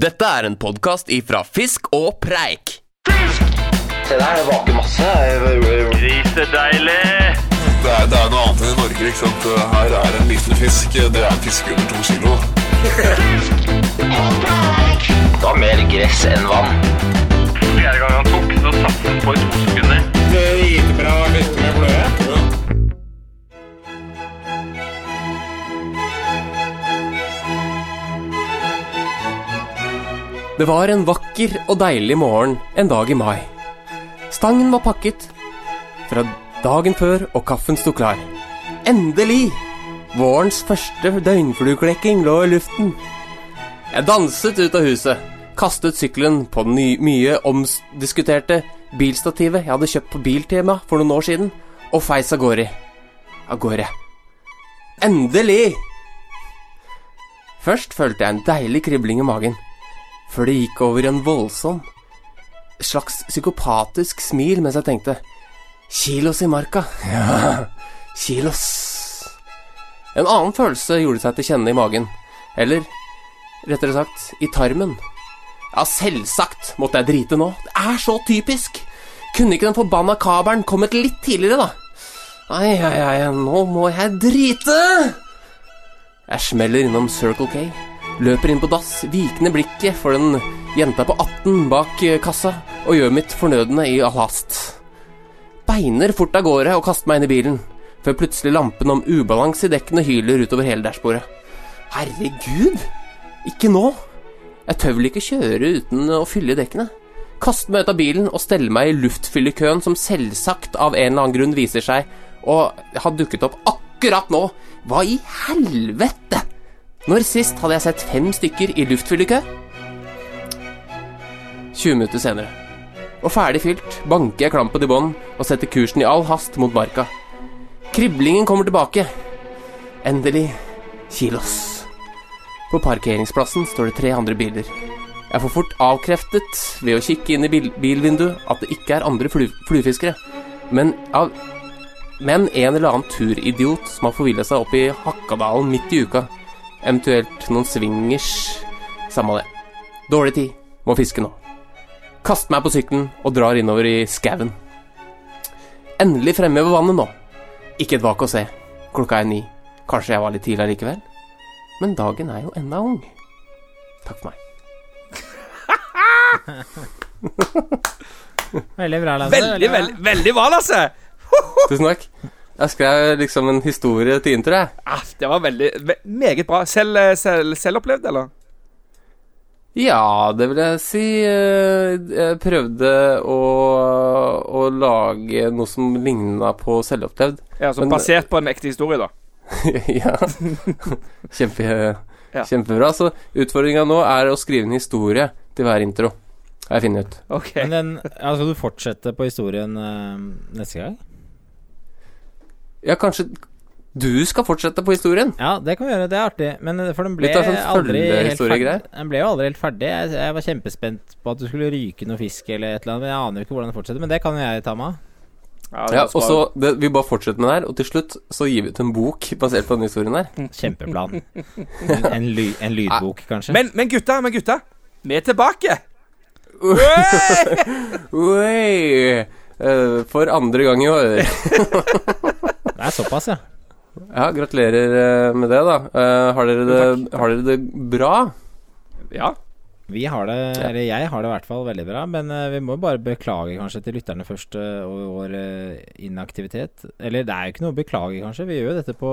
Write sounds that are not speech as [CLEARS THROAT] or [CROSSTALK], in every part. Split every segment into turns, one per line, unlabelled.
Dette er en podkast ifra Fisk og Preik. Fisk!
Se der, det vaker masse.
Grisedeilig!
Det er, det er noe annet enn i Norge. ikke sant? Her er en liten fisk. Det er en fisk under to kilo.
Det var mer gress enn vann.
Fjerde gang han tok, så satt han på i to sekunder.
Det var en vakker og deilig morgen en dag i mai. Stangen var pakket fra dagen før, og kaffen sto klar. Endelig! Vårens første døgnflueklekking lå i luften. Jeg danset ut av huset, kastet sykkelen på det mye omdiskuterte bilstativet jeg hadde kjøpt på Biltema for noen år siden, og feis av gårde. Av gårde. Endelig! Først følte jeg en deilig kribling i magen før det gikk over i en voldsom slags psykopatisk smil mens jeg tenkte Kilos i marka. Ja, [LAUGHS] kilos. En annen følelse gjorde seg til kjenne i magen. Eller rettere sagt, i tarmen. Ja, selvsagt måtte jeg drite nå. Det er så typisk. Kunne ikke den forbanna kabelen kommet litt tidligere, da? Ai, ai, ai, nå må jeg drite! Jeg smeller innom Circle K. Løper inn på dass, vikende blikket for den jenta på 18 bak eh, kassa, og gjør mitt fornødne i all hast. Beiner fort av gårde og kaster meg inn i bilen, før plutselig lampen om ubalanse i dekkene hyler utover hele dashbordet. Herregud! Ikke nå! Jeg tør vel ikke kjøre uten å fylle dekkene. Kaste meg ut av bilen og stelle meg i luftfyllekøen som selvsagt av en eller annen grunn viser seg å ha dukket opp akkurat nå. Hva i helvete? Når sist hadde jeg sett fem stykker i luftfyllekø? 20 minutter senere. Og ferdig fylt banker jeg klampen i bånn og setter kursen i all hast mot marka. Kriblingen kommer tilbake. Endelig kilos. På parkeringsplassen står det tre andre biler. Jeg får fort avkreftet ved å kikke inn i bil bilvinduet at det ikke er andre flu fluefiskere, men, men en eller annen turidiot som har forvilla seg opp i Hakkadalen midt i uka. Eventuelt noen swingers. Samme det. Dårlig tid. Må fiske nå. Kaster meg på sykkelen og drar innover i skauen. Endelig fremme ved vannet nå. Ikke et vak å se. Klokka er ni. Kanskje jeg var litt tidlig likevel? Men dagen er jo enda ung. Takk for meg. [LAUGHS]
Veldig bra, Lasse.
Veldig, veldig, veldig bra, Lasse!
Tusen takk. Jeg skrev liksom en historie til intro, jeg.
Ah, det var veldig, ve meget bra. Selv, selv, selv, opplevd, eller?
Ja, det vil jeg si. Eh, Jeg prøvde å, å lage noe som ligna på selvopplevd.
Ja, så
Men-
Basert på en ekte historie, da. [LAUGHS]
ja. [LAUGHS] Kjempe,
Ja.
Kjempebra. Så utfordringa nå er å skrive en historie til hver intro. Har jeg funnet ut.
Okay.
Men den, ja, skal du fortsette på historien eh, neste gang?
Ja, kanskje du skal fortsette på historien?
Ja, det kan vi gjøre. Det er artig. Men eh, for den ble
sånn
aldri helt ferdig. Den ble jo aldri helt ferdig. Jeg, jeg var kjempespent på at du skulle ryke noe fisk eller et eller annet. Men jeg aner jo ikke hvordan det fortsetter. Men det kan jo jeg ta meg av.
Ja,
Ja, og så det, Vi bare fortsetter med det her, og til slutt så gir vi ut en bok [LAUGHS] basert på den historien her.
Kjempeplan. En, en, ly, en lydbok, kanskje.
men, men gutta, men gutta. Vi er tilbake.
Oi! Eh, for andre gang i år. [LAUGHS]
Er såpass, ja.
Ja, gratulerer eh, med det, da. Uh, har, dere det, har dere det bra?
Ja.
Vi har det, eller jeg har det i hvert fall veldig bra. Men eh, vi må bare beklage kanskje til lytterne først og vår inaktivitet. Eller det er jo ikke noe å beklage, kanskje. Vi gjør jo dette på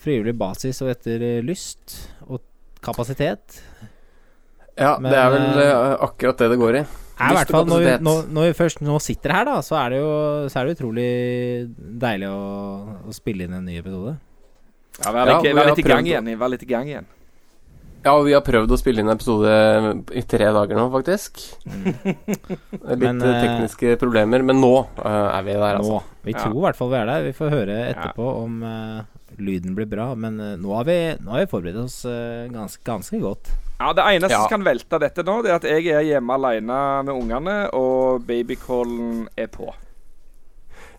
frivillig basis og etter lyst og kapasitet.
Ja,
Men,
det er vel akkurat det det går i.
Er i hvert fall når vi, når, når vi først nå sitter her, da, så er det jo så er det utrolig deilig å, å spille inn en ny episode.
ja Vær
Ja,
litt,
vi
vær litt i gang igjen. Vær litt i gang igjen.
Ja, og vi har prøvd å spille inn en episode i tre dager nå, faktisk. [LAUGHS] Litt
Men,
eh, tekniske problemer, men nå uh, er vi der, altså.
Nå. Vi tror i hvert fall vi er der. Vi får høre etterpå om eh, lyden blir bra. Men eh, nå, har vi, nå har vi forberedt oss eh, ganske, ganske godt.
Ja, Det eneste
Ja.
som kan velte dette nå, Det er at jeg er hjemme alene med ungene, og babycallen er på.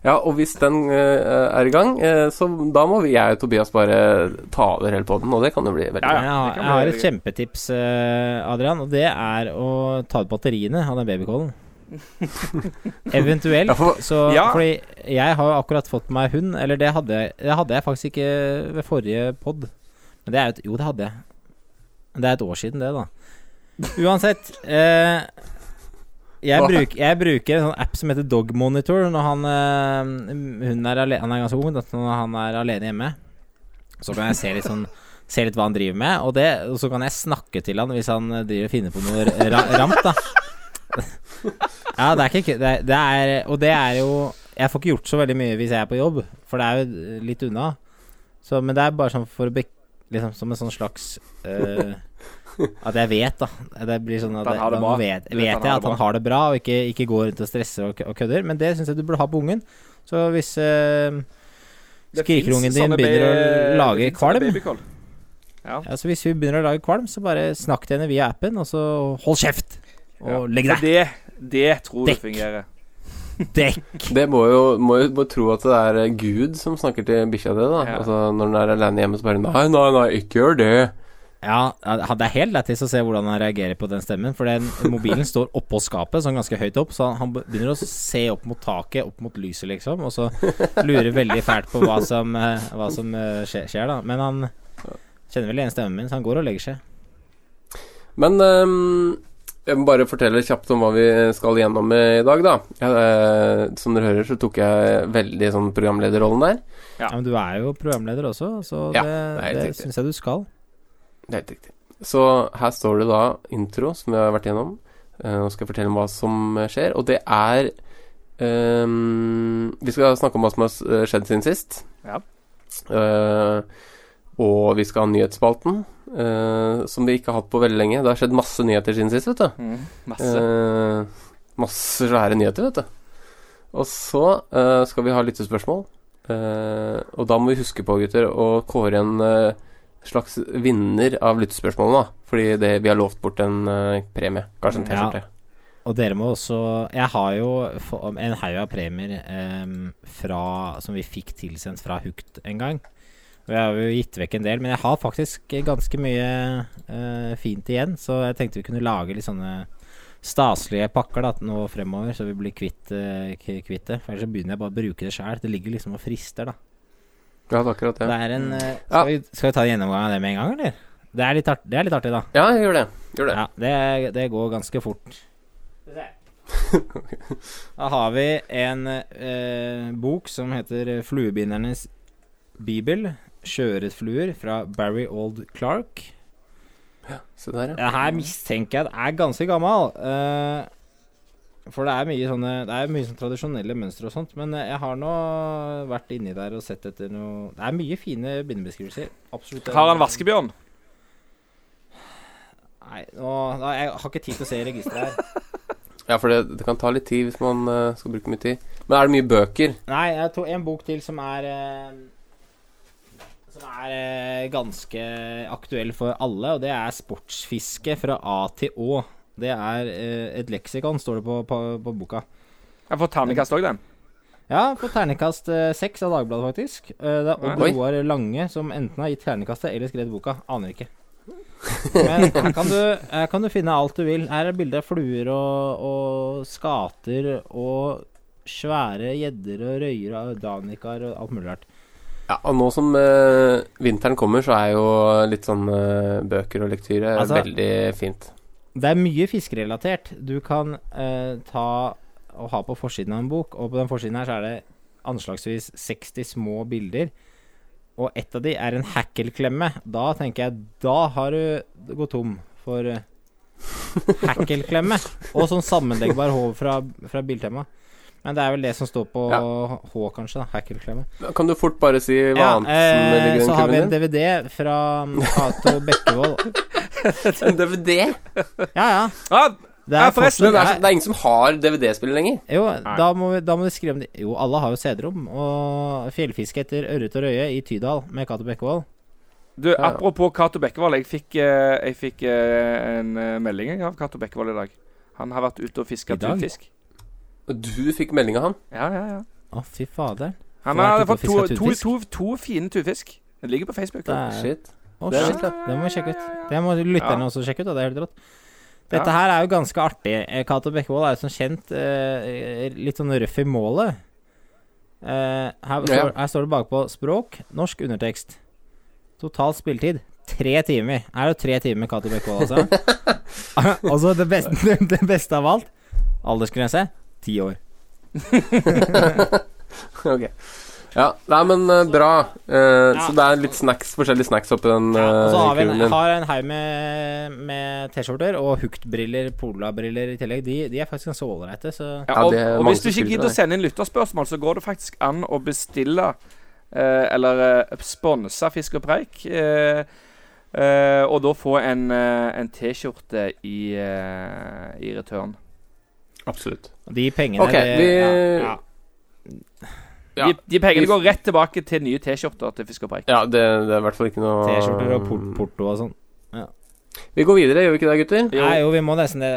Ja, og hvis den uh, er i gang, uh, så da må vi, jeg og Tobias bare ta over hele poden, og det kan jo bli veldig
Ja,
Jeg
ja.
har, jeg har et kjempetips, uh, Adrian, og det er å ta ut batteriene av den babycallen. [LAUGHS] Eventuelt
Ja, for-
så
Ja.
Fordi jeg har akkurat fått meg hund, eller det hadde, det hadde jeg faktisk ikke ved forrige pod. Men det er jo Jo, det hadde jeg. Men det er et år siden, det, da. Uansett. Eh, jeg, bruk, jeg bruker en sånn app som heter Dog Monitor når han, eh, hun er, alene, han er ganske ung. Når han er alene hjemme. Så kan jeg se litt sånn Se litt hva han driver med, og, det, og så kan jeg snakke til han hvis han eh, driver finner på noe ra ramt, da. Ja, det er ikke det, er- det er Og det er jo Jeg får ikke gjort så veldig mye hvis jeg er på jobb, for det er jo litt unna. Så, men det er bare sånn for å bek... Liksom som en sånn slags uh, At jeg vet, da. Det blir sånn at,
det
da vet,
vet
jeg at han har det bra, og ikke, ikke går rundt og stresser og, og kødder. Men det syns jeg du burde ha på ungen. Så hvis uh,
Det
skrikerungen din begynner å lage kvalm.
Ja.
ja, Så hvis hun begynner å lage kvalm, så bare snakk til henne via appen, og så hold kjeft! Og
Ja.
legg deg!
det, det tror Dekk.
Dekk.
fungerer. [LAUGHS]
Dekk!
Det må jo, må jo må tro at det er eh, Gud som snakker til bikkja di, da.
Ja.
Altså, når den er alene hjemme, så bare Nei, nei, nei, ikke gjør det.
Ja, det er helt lættis å se hvordan han reagerer på den stemmen. For den [LAUGHS] mobilen står oppå skapet, sånn ganske høyt opp, så han begynner å se opp mot taket, opp mot lyset, liksom. Og så lurer veldig fælt på hva som, eh, hva som eh, skjer, skjer, da. Men han kjenner vel igjen stemmen min, så han går og legger seg.
Men ehm, jeg må bare fortelle kjapt om hva vi skal gjennom i dag, da. Eh, som dere hører, så tok jeg veldig sånn programlederrollen der.
Ja. Men du er jo programleder også, så
Ja,
det,
det er
det syns jeg du skal.
Det er helt riktig. Så her står det da intro, som vi har vært gjennom. Eh, Nå skal jeg fortelle om hva som skjer, og det er ehm, Vi skal snakke om hva som har skjedd siden sist.
Ja.
Eh, og vi skal ha nyhetsspalten, eh, som vi ikke har hatt på veldig lenge. Det har skjedd masse nyheter siden sist, vet du.
Mm, masse.
Eh, masse svære nyheter, vet du. Og så eh, skal vi ha lyttespørsmål. Eh, og da må vi huske på, gutter, å kåre en eh, slags vinner av lyttespørsmålene. da. Fordi det, vi har lovt bort en eh, premie. Kanskje en
Ja.
T-skjorte.
Og dere må også Jeg har jo en haug av premier em, fra, som vi fikk tilsendt fra Hukt en gang. Og jeg har jo gitt vekk en del, men jeg har faktisk ganske mye uh, fint igjen. Så jeg tenkte vi kunne lage litt sånne staselige pakker da, nå fremover, så vi blir kvitt, uh, kvitt det. For ellers så begynner jeg bare å bruke det sjæl. Det ligger liksom og frister, da.
Ja, det er akkurat
Det
det.
er en
Ja.
skal, vi, skal vi ta en gjennomgang av det med en gang, eller? Det er litt, art, det er litt artig, da.
Ja, gjør det. Gjør det.
Ja, det, det går ganske fort. [LAUGHS] Da har vi en eh, bok som heter 'Fluebindernes bibel'. 'Sjøørretfluer' fra Barry Old Clark.
Ja, Se der, ja.
Her mistenker jeg er ganske gammel. Uh, for det er mye sånne Det er mye sånn tradisjonelle mønstre og sånt. Men eh, jeg har nå vært inni der og sett etter noe Det er mye fine bindebeskrivelser. Absolutt.
Har han vaskebjørn?
Nei, nå, da, jeg har ikke tid til å se registeret her. [LAUGHS]
Ja, for det, det kan ta litt tid hvis man uh, skal bruke mye tid. Men er det mye bøker?
Nei, jeg tok en bok til som er eh, Som er eh, ganske aktuell for alle, og det er 'Sportsfiske fra A til Å'. Det er eh, et leksikon, står det på, på, på boka.
Jeg får terningkast òg, den.
Ja, på terningkast eh, seks av Dagbladet, faktisk. Det er Odd Roar Lange som enten har gitt terningkastet eller skrevet boka. Aner ikke. Men her kan, du, her kan du finne alt du vil. Her er bilder av fluer og, og skater og svære gjedder og røyer og danikar og alt mulig rart.
Ja, og nå som eh, vinteren kommer, så er jo litt sånn eh, bøker og lektyre
Altså-
veldig fint.
Det er mye fiskerelatert. Du kan eh, ta og ha på forsiden av en bok, og på den forsiden her så er det anslagsvis 60 små bilder. Og ett av de er en hackelklemme. Da tenker jeg Da har du gått tom for eh, hackelklemme. Og sånn sammenleggbar håv fra, fra Biltema. Men det er vel det som står på
Ja.
H, kanskje. da Hackelklemme.
Kan du fort bare si hva
Ja,
annet som ligger i
eh, så har vi en? DVD fra um, Cato [LAUGHS] Bekkevold. [LAUGHS]
En DVD?
Ja, ja.
Ah,
Det er
forresten,
det, er, det er ingen som har DVD-spiller lenger.
Jo, da må, vi, da må vi skrive om det. Jo, alle har jo CD-rom. Og fjellfiske etter ørret og røye i Tydal med Cato Bekkevold.
du,
ja.
apropos Cato Bekkevold. Jeg fikk, eh, jeg fikk eh, en eh, melding av Cato Bekkevold i dag. Han har vært ute og fiska tunfisk.
Du fikk melding av han.
Ja, ja, ja.
Å, fy fader.
Han har fått to, to, to, to fine tunfisk. Den ligger på Facebook.
Det er
Shit.
Å,
Det er
shit. Det må vi sjekke ut. Det må lytterne
Ja.
også sjekke ut. Da. Det er helt rått. Dette
Ja.
her er jo ganske artig. Eh, Cato Bekkevold er jo som kjent eh, litt sånn røff i målet. Eh, her,
Ja.
står, her står det bakpå språk, norsk undertekst. Total spilletid tre timer. Er det tre timer med Cato Bekkevold, altså? [LAUGHS] [LAUGHS] altså det beste, [LAUGHS] det beste av alt aldersgrense ti år. [LAUGHS]
Ok. Ja, nei, men uh, bra. Eh, Så det er litt snacks, forskjellige snacks oppi den
Ja, og så
uh,
har vi en, har en haug med, med T-skjorter og Hooked-briller, Pola-briller i tillegg. De, de er faktisk ganske ålreite, så
Ja,
Ja,
og,
er
og hvis du ikke gidder å sende inn lytterspørsmål, så går det faktisk an å bestille uh, eller eh, sponse Fisk og preik. Eh, eh, og da få en, eh, en T-skjorte i, eh, i return.
Absolutt.
de pengene
Ok,
det-
vi-
ja, ja.
Ja.
De, de pengene
Vi-
går rett tilbake til nye T-skjorter til Fisk.
Ja, det, det er i hvert fall ikke noe
T-skjorter og port porto og sånn.
Vi går videre, gjør vi ikke det, gutter?
Jo.
Nei, jo, vi må nesten det.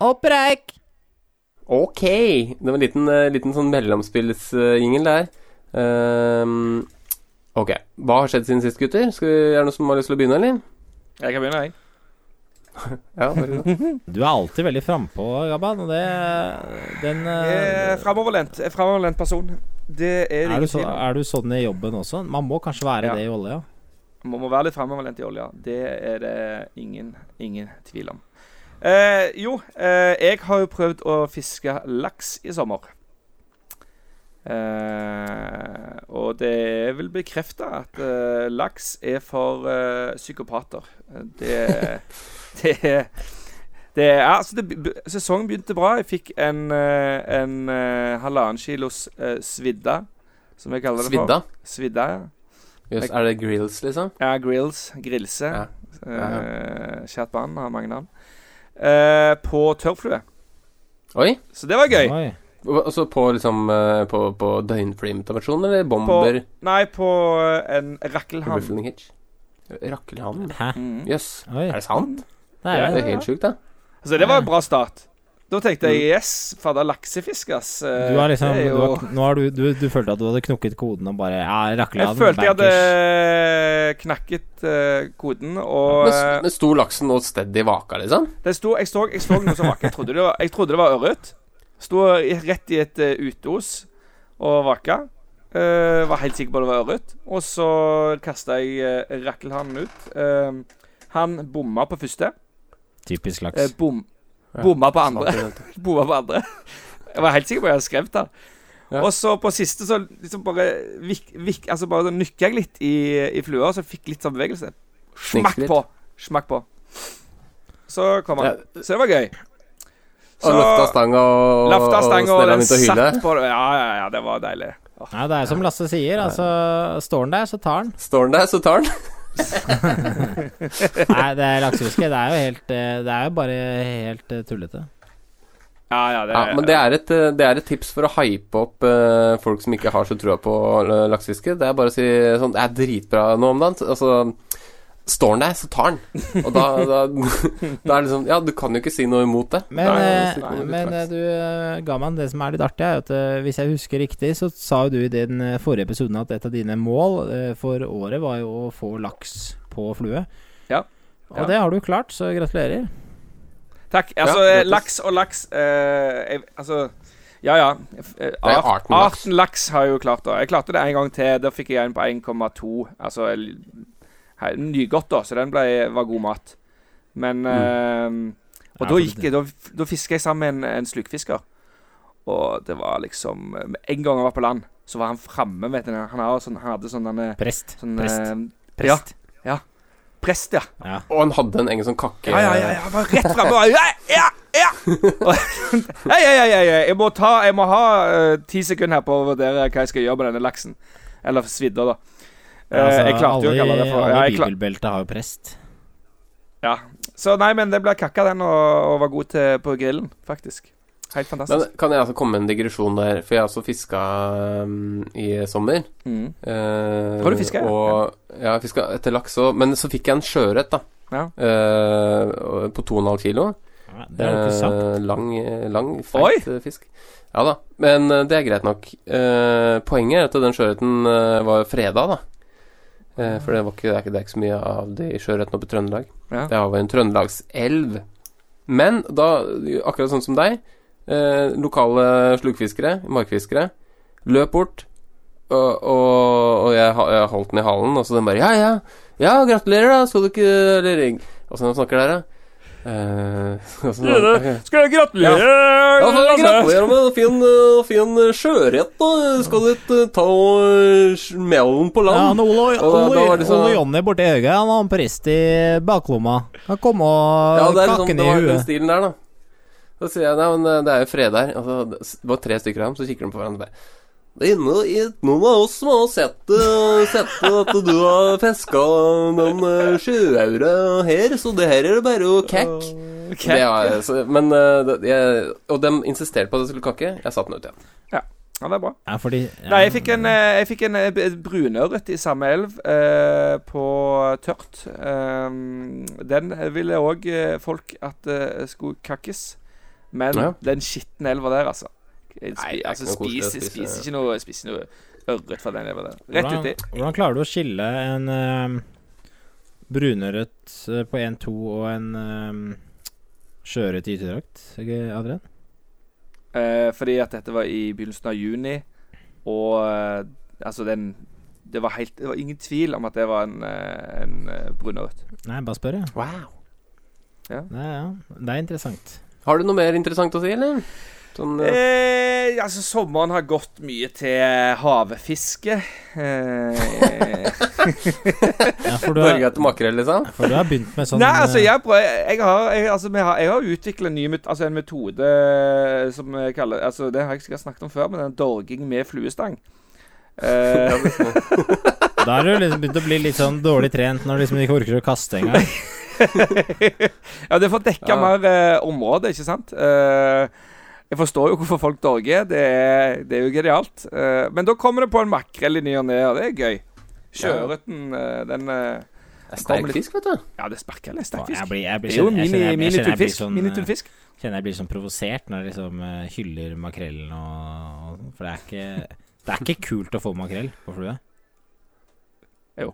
Oppreik!
Ok. Det var en liten, eh, liten sånn mellomspillsjingel der. Ehm, ok. Hva har skjedd siden sist, gutter? Skal vi, er det noen som har lyst til å begynne, eller?
Jeg kan begynne, jeg. [LAUGHS]
Ja. [LAUGHS]
Du er alltid veldig frampå, Gabban, og det Den
Jeg er framoverlent. Er framoverlent person. Det er det
er, du så, er du sånn i jobben også? Man må kanskje være
Ja.
det i olja?
Man må være litt framoverlent i olja. Det er det ingen, ingen tvil om. Eh, jo, eh, jeg har jo prøvd å fiske laks i sommer. Eh, og det er vel bekrefta at eh, laks er for eh, psykopater. Det Det [LAUGHS] det er, altså det, Sesongen begynte bra. Jeg fikk en, en halvannen kilos svidda, som jeg kaller det for.
Svidda?
Svidda, ja.
Jøss, er det grills, liksom?
Ja, grills. Grillse.
Ja.
Uh, Kjært barn har mange navn. Eh, på tørrflue.
Oi.
Så det var gøy.
Oi.
Og så på liksom eh, På, på døgnflymotivasjon, eller bomber?
Nei, på eh, en.
Buffling hitch? Rakkelhavn?
Mm.
Yes.
Er det sant?
Det er
Det
det.
er helt sjukt, da.
Altså, det var en bra start. Da tenkte jeg yes, fadder laksefisk, ass. Eh,
Du har liksom
er
du har, Nå har du, du, du følte at du hadde knukket koden og bare Ja,
Jeg følte jeg hadde knakket uh, koden, og
Men, men sto laksen nå steady i vaka, liksom?
det sto, jeg, så, jeg så noe som vaka. Jeg trodde det var, jeg trodde det var ørret. Sto rett i et uh, uteos og vaka. Uh, var helt sikker på det var ørret. Og så kasta jeg uh, rakkelhannen ut. Uh, han bomma på første.
Typisk
Uh,
laks.
bom,
Ja.
bomma på andre. [LAUGHS] Bomma på andre. Jeg var helt sikker på at jeg hadde skrevet det.
Ja.
Og så på siste så liksom bare vik, vik, Altså bare nykka jeg litt i, i flua, så fikk litt sånn bevegelse. Smakk på. Smakk på. Så kom han.
Ja.
Så det var gøy.
Og løfta stanga og,
Lafta stanga,
og
og
hyle.
satt på. Ja, ja, ja, det var deilig. Oh.
Ja, det er som Lasse sier. Altså, står den der, så tar den.
Står den der, så tar den. [LAUGHS]
Nei, det er laksefiske. Det er jo helt eh, Det er jo bare helt eh, tullete.
Ja, ja, det,
Ja, men det er, et, eh, det er et tips for å hype opp folk som ikke har så trua på laksefiske. Det er bare å si sånn Det er dritbra nå om dagen. Altså Står han der, så tar han. Og da, da, da er det liksom Ja, du kan jo ikke si noe imot det.
Men, eh,
det er
men eh, du, ga meg det som er litt artig, er at eh, hvis jeg husker riktig, så sa jo du i den eh, forrige episoden at et av dine mål eh, for året var jo å få laks på flue.
Ja.
Og
Ja.
det har du klart, så gratulerer.
Takk. Altså,
Ja,
eh, laks og laks eh, jeg, Altså, ja ja. Eh, art-
arten laks.
Arten laks har jeg jo klart det. Jeg klarte det en gang til. Da fikk jeg en på 1,2. Altså nygodt, da, så den ble, var god mat. Men eh, Og
Mm. Ja,
da gikk jeg Da, da fiska jeg sammen med en, en slukfisker. Og det var liksom Med en gang jeg var på land, så var han framme. Han, sånn, han hadde sånn denne
Prest.
sånn,
Prest.
eh,
Prest.
Ja. ja. Prest, ja.
Ja.
Og han hadde en egen sånn kakke
Ja, ja, ja, ja, var rett framme. [LAUGHS] Ja, Ja, ja, ja! Og- Hei, hei, hei, hei, jeg må, ta, jeg må ha eh, ti sekunder her på å vurdere hva jeg skal gjøre med denne laksen. Eller svidda, da. Eh,
Altså,
jeg klarte jo å kalle det for
Alle bibelbeltet har jo prest.
ja. Så nei, men det ble kakka, den, og, og var god til på grillen, faktisk. Helt fantastisk.
Men kan jeg altså komme med en digresjon der? For jeg har også fiska um, i sommer.
Mm.
Uh,
Har du fisket, ja?
Og, ja, jeg fiska etter laks òg. Men så fikk jeg en sjøørret, da.
Ja.
Uh, på 2,5 kilo.
Ja, Det er jo ikke sant.
Eh, lang, lang, feit fisk. Ja da, men det er greit nok. Eh, poenget er at den sjøørreten var freda, da. Eh, for det, var ikke, det, er ikke, det er ikke så mye av de sjøørreten oppe i Trøndelag.
Ja.
Det var en trøndelagselv. Men da, akkurat sånn som deg, eh, lokale slukfiskere, markfiskere, løp bort. Og, og, og jeg, jeg holdt den i halen, og så den bare Ja, ja, ja, gratulerer, da. Skal du ikke Eller Åssen snakker dere? Eh, [LAUGHS] og så- ok.
Skal jeg gratulere?
Ja, ja
Lasse?
gratulerer med en fin, eh, fin sjøørret, da. Skal du ta og smelle på
Ja,
land?
han Ole, Ole,
var sånn-
Ole Jonny borti øyet, han har en prest i baklomma. Han kom og
Ja, det er liksom,
kakken
det
i
var den stilen der, da. Så sier jeg nei, men eh, det er jo fred her. Altså, det det var tre stykker av dem, så kikker de på hverandre bare Det er noen av oss som har sett, eh, sett at du har fiska noen uh, her, så det her er det bare å kakke. Det var, så, men eh, jeg, Og de insisterte på at jeg skulle kakke. Jeg satte den ut igjen.
Ja, det er bra.
Ja, fordi ja,
Nei, jeg fikk en, eh, jeg fikk en eh, brunørret i samme elv eh, på tørt. Um, den ville òg eh, folk at eh, skulle kakkes. Men
Ja.
den skitne elva der, altså. Jeg
Nei,
spi, altså spis,
spise.
spiser ikke noe Spiser ikke noe ørret fra den leveren. der. Rett
hvordan,
uti.
hvordan klarer du å skille en uh, brunørret eh, på 1-2 og en um, sjøørret i ytterdrakt, ikke, Adrian?
Uh, fordi at dette var i begynnelsen av juni, og uh, altså den det var, helt, det var ingen tvil om at det var en, eh, en eh, brunørret.
Nei, bare spør, jeg.
Wow.
Nei, ja. Det er interessant.
Har du noe mer interessant å si, eller? Sånn, ja.
Eh, altså, sommeren har gått mye til havefiske. Eh, [LAUGHS]
Ja, har,
etter makrell, liksom?
for du har begynt med sånn
Nei, altså,
eh,
jeg, prøver, jeg har, jeg, altså, har, jeg har utvikla en ny altså, en metode som jeg kaller altså, Det har jeg sikkert snakket om før, men den dorging med fluestang. Eh, [LAUGHS]
Da har du liksom begynt å bli litt sånn dårlig trent når du liksom ikke orker å kaste engang. [LAUGHS]
ja, det får dekka
Ja.
mer eh, område, ikke sant? Eh, jeg forstår jo hvorfor folk dorger. Det er, det er jo genialt. Uh, men da kommer det på en makrell i ny og ne, og det er gøy. Sjøørreten, uh, den eh,
Det er sterk fisk, vet du.
Ja, det er sparkel. Er sterk fisk.
blir, jeg blir,
Det er jo minitunfisk.
sånn,
Minitunfisk.
Kjenner jeg blir sånn provosert når jeg liksom hyller makrellen og, og For det er ikke Det er ikke kult å få makrell på flue.
Jo.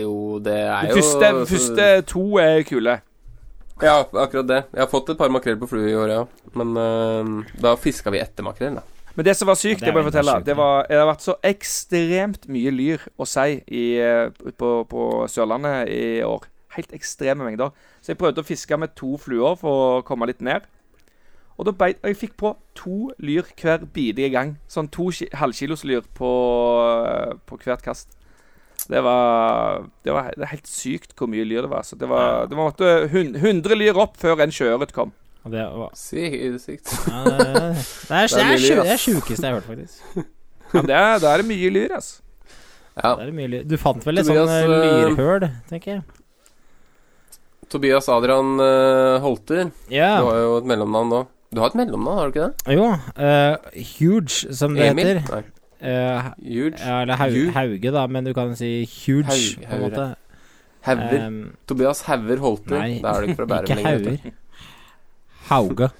jo, det er
De
jo
første, første to er kule.
Ja, akkurat det. Jeg har fått et par makrell på flue i år, ja. Men uh, da fiska vi etter makrell, da.
Men det som var sykt,
Ja, det
må jeg fortelle
sykt,
Det, var, det har vært så ekstremt mye lyr og sei i, eh, på, på Sørlandet i år. Helt ekstreme mengder. Så jeg prøvde å fiske med to fluer for å komme litt ned. Og da beit, jeg fikk på to lyr hver bidige gang. Sånn to halvkilos lyr på, eh, på hvert kast. Det var, det var det helt sykt hvor mye lyr det var. Så det var, det var 100 lyr opp før en sjøørret kom.
Og det, var,
Sykt.
ja, det, det, er, det, er,
er [LAUGHS]
er sjukeste jeg har hørt, faktisk.
Ja, det er, er det mye lyr, altså.
Ja.
Det er mye lyr. Du fant vel et
sånt
eh,
eh,
lyrhøl, tenker jeg.
Tobias Adrian eh, Holter.
Ja.
Du har jo et mellomnavn nå. Du har et mellomnavn, har du ikke det?
Jo. Uh, huge, som det
Emil?
heter.
Nei.
Eh,
Huge.
ja, eller Hau, Hauge, da, men du kan si huge,
Haug-
på en måte.
Hauger.
Um,
Tobias Hauger Holter.
nei,
Da er du ikke fra Bærum
ikke
lenger.
Hauger. Hauge.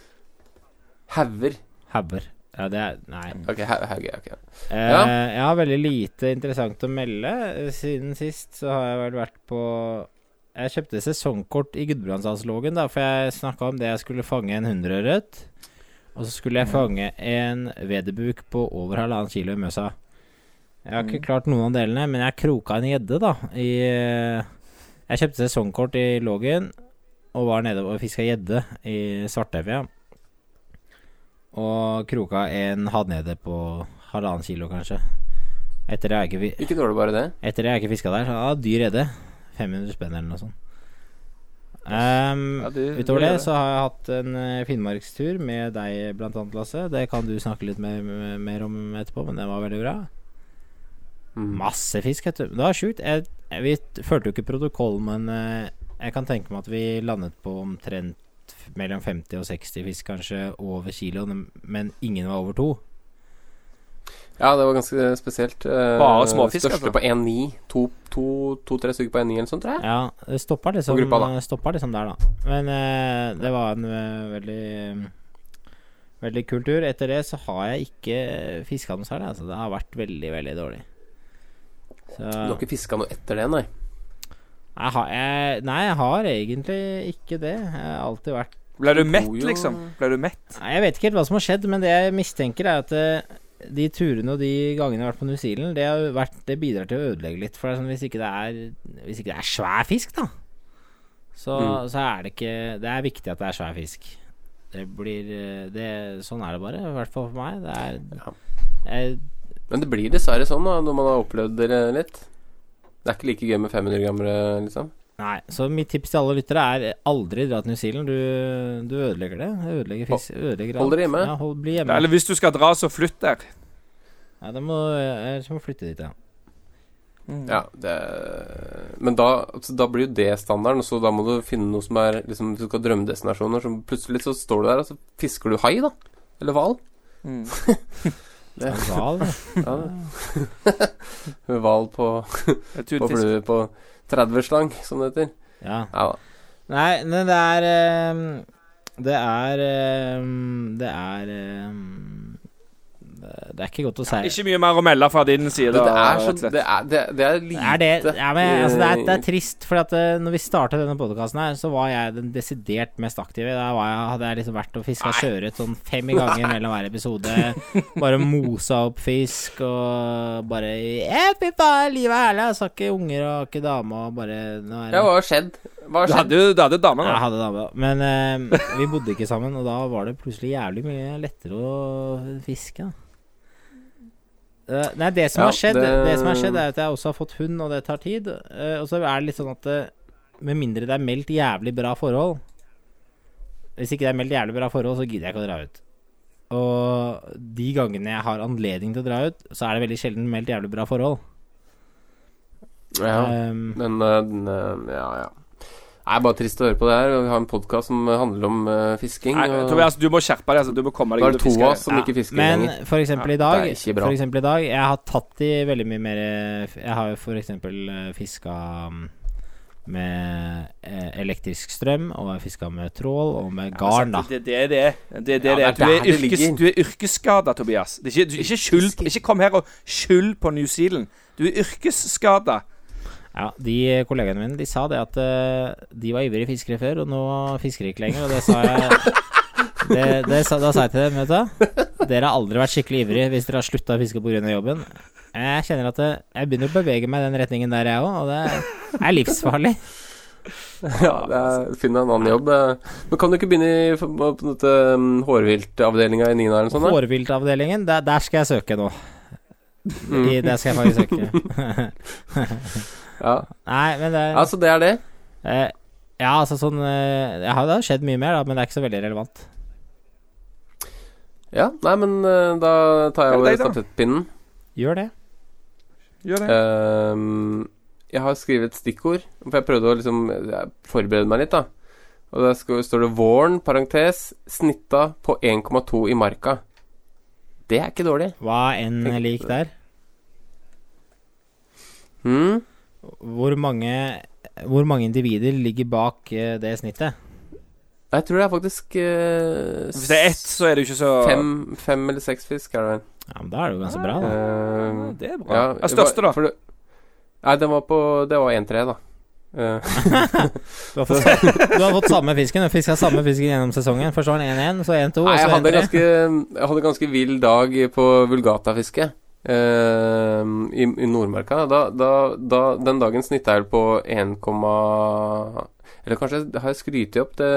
Hauger.
Hauger. Ja, det er Nei.
Ok, Hau- Hauge. ok.
Eh,
Ja.
Jeg har veldig lite interessant å melde. Eh, Siden sist så har jeg vel vært på Jeg kjøpte sesongkort i Gudbrandsdalslågen, da, for jeg snakka om det jeg skulle fange en hundreørret. Og så skulle jeg fange en vederbuk på over halvannen kilo i Møsa. Jeg har ikke klart noen av delene, men jeg kroka en gjedde, da. I eh, Jeg kjøpte sesongkort i Lågen og var nede og fiska gjedde i Svartevja. Og kroka en havnede på halvannen kilo, kanskje. Etter jeg ikke,
Ikke dårlig, bare det.
etter jeg ikke fiska der, så ja, dyr gjedde. 500 spenn eller noe sånt. Ehm,
Ja, du-
utover
det,
det så har jeg hatt en eh, finnmarkstur med deg blant annet, Lasse. Det kan du snakke litt mer, mer- mer om etterpå, men det var veldig bra.
Mm.
Masse fisk, vet du. Det var sjukt. Jeg, jeg, vi fulgte jo ikke protokollen, men eh, jeg kan tenke meg at vi landet på omtrent mellom 50 og 60 fisk kanskje over kiloen, men ingen var over to.
Ja, det var ganske spesielt. Eh,
Bare småfisk,
Største
altså?
på 1,9. To-tre to, to, tre stykker på 1,9 eller sånt, tror jeg.
Ja, det stoppa liksom,
gruppa,
stoppa liksom der, da. Men eh, det var en eh, veldig Veldig kul tur. Etter det så har jeg ikke fiska noe særlig. Altså. Det har vært veldig, veldig dårlig. Så
Du har ikke fiska noe etter det, nei?
jeg har, jeg, Nei, jeg har egentlig ikke det. Jeg har alltid vært
Ble du mett, liksom? Ble du mett?
Nei, Jeg vet ikke helt hva som har skjedd, men det jeg mistenker, er at eh, de turene og de gangene jeg har vært på New Zealand, det, har vært, det bidrar til å ødelegge litt. For det er sånn, hvis, ikke det er, hvis ikke det er svær fisk, da, så,
Mm.
så er det ikke Det er viktig at det er svær fisk. Det blir det, Sånn er det bare. I hvert fall for meg. Det er
Ja.
jeg,
Men det blir dessverre sånn da når man har opplevd det litt. Det er ikke like gøy med 500 gamle, liksom.
Nei, så mitt tips til alle lyttere er aldri dra til New Zealand. Du, du ødelegger det. Ødelegger fisk. Ødelegger
Hold dere hjemme.
Ja, hold, bli hjemme.
Eller hvis du skal dra, så flytt der.
Ja, det må, jeg må flytte dit, ja.
Ja, det Men da, altså, da blir jo det standarden, så da må du finne noe som er liksom, Hvis du skal ha drømmedestinasjoner, så plutselig så står du der, og så fisker du hai, da. Eller hval.
Mm. [LAUGHS]
Det,
Hval,
ja. [LAUGHS] Hval på, på flue på 30-slang, som det heter.
Ja.
Ja.
Nei, men det er ehm, Det er ehm, Det er ehm, det- Det er ikke godt å si.
Ikke mye mer å melde fra din side.
Det, det, er så, det, er, det, det er lite
er det, ja, men, altså, det, er, det er trist, for at eh, når vi startet denne podkasten her, så var jeg den desidert mest aktive. Da var jeg, hadde jeg liksom vært og fiska sjøørret sånn fem ganger mellom hver episode. Bare mosa opp fisk og bare fy faen, livet er herlig. Jeg sa ikke unger og ikke dame og bare nå er
Ja,
det-
hva har skjedd? Hva har
Du hadde jo du hadde dame,
Jeg hadde dame, men uh, vi bodde ikke sammen, og da var det plutselig jævlig mye lettere å fiske. Da. Eh, nei, det som
Ja,
har skjedd, det...
det-
som har skjedd, er at jeg også har fått hund, og det tar tid. Uh, og så er det litt sånn at uh, med mindre det er meldt jævlig bra forhold Hvis ikke det er meldt jævlig bra forhold, så gidder jeg ikke å dra ut. Og de gangene jeg har anledning til å dra ut, så er det veldig sjelden meldt jævlig bra forhold.
Ja,
Um,
men den, eh, Ja, ja. Det er bare trist å høre på det her. Vi har en podkast som handler om uh, fisking.
Nei,
og
Tobias, du må skjerpe deg. Altså. Du må komme deg ut og
to
fiske.
som
Ja,
ikke fisker
Men
lenger.
for eksempel i dag. For eksempel i dag Jeg har tatt i veldig mye mer Jeg har jo for eksempel eh, fiska mm, med eh, elektrisk strøm, og jeg fiska med trål og med garn, da.
Det er det det er. Det det
Ja,
det
det
Du
er
er,
det
yrkes, du er yrkesskada, Tobias. Det er ikke, du, ikke, skyld, ikke kom her og skyld på New Zealand. Du er yrkesskada.
Ja, De kollegaene mine de sa det at eh, de var ivrige fiskere før, og nå fisker de ikke lenger. Og det sa jeg [LAUGHS] det, det sa, Da sa jeg til dem, vet du Dere har aldri vært skikkelig ivrige hvis dere har slutta å fiske pga. jobben. Jeg kjenner at det, jeg begynner å bevege meg i den retningen der, jeg òg, og det er livsfarlig. [LAUGHS]
Ja, er, Finn deg en annen jobb. eh. Men kan du ikke begynne i på, på dette um, hårviltavdelinga i Nina eller noe sånt?
Hårviltavdelingen, der, der skal jeg søke nå.
Mm.
I, der skal jeg faktisk søke. [LAUGHS]
Ja.
Nei, men det
Altså, så det er det.
eh, Ja, altså sånn eh, ja, Det har skjedd mye mer, da, men det er ikke så veldig relevant.
Ja, nei, men eh, da tar jeg over
deg da.
stafettpinnen.
Gjør det.
Gjør det.
Ehm, jeg har skrevet et stikkord, for jeg prøvde å liksom ja, forberede meg litt, da. Og der skal, står det 'våren', parentes, snitta på 1,2 i marka. Det er ikke dårlig.
Hva enn lik der.
Mm.
Hvor mange Hvor mange individer ligger bak eh, det snittet?
Jeg tror det er faktisk eh,
Hvis det er ett, så er det jo ikke så
fem, fem eller seks fisk, er det.
Ja, men Da er det jo ganske bra, da.
Ehm,
Det er bra.
ja,
Ja, største, da?
for det- Nei, den var på Det var 1-3, da. Eh, [LAUGHS]
Du har fått, du har fått samme fisken. Du fiska samme fisken gjennom sesongen. Først var den 1-1, så 1-2, og så 1-3.
ganske Jeg hadde en ganske vill dag på vulgatafiske eh, i, i Nordmarka. Da, da, da, den dagen snitta jeg på 1, Eller kanskje har jeg skrytt opp det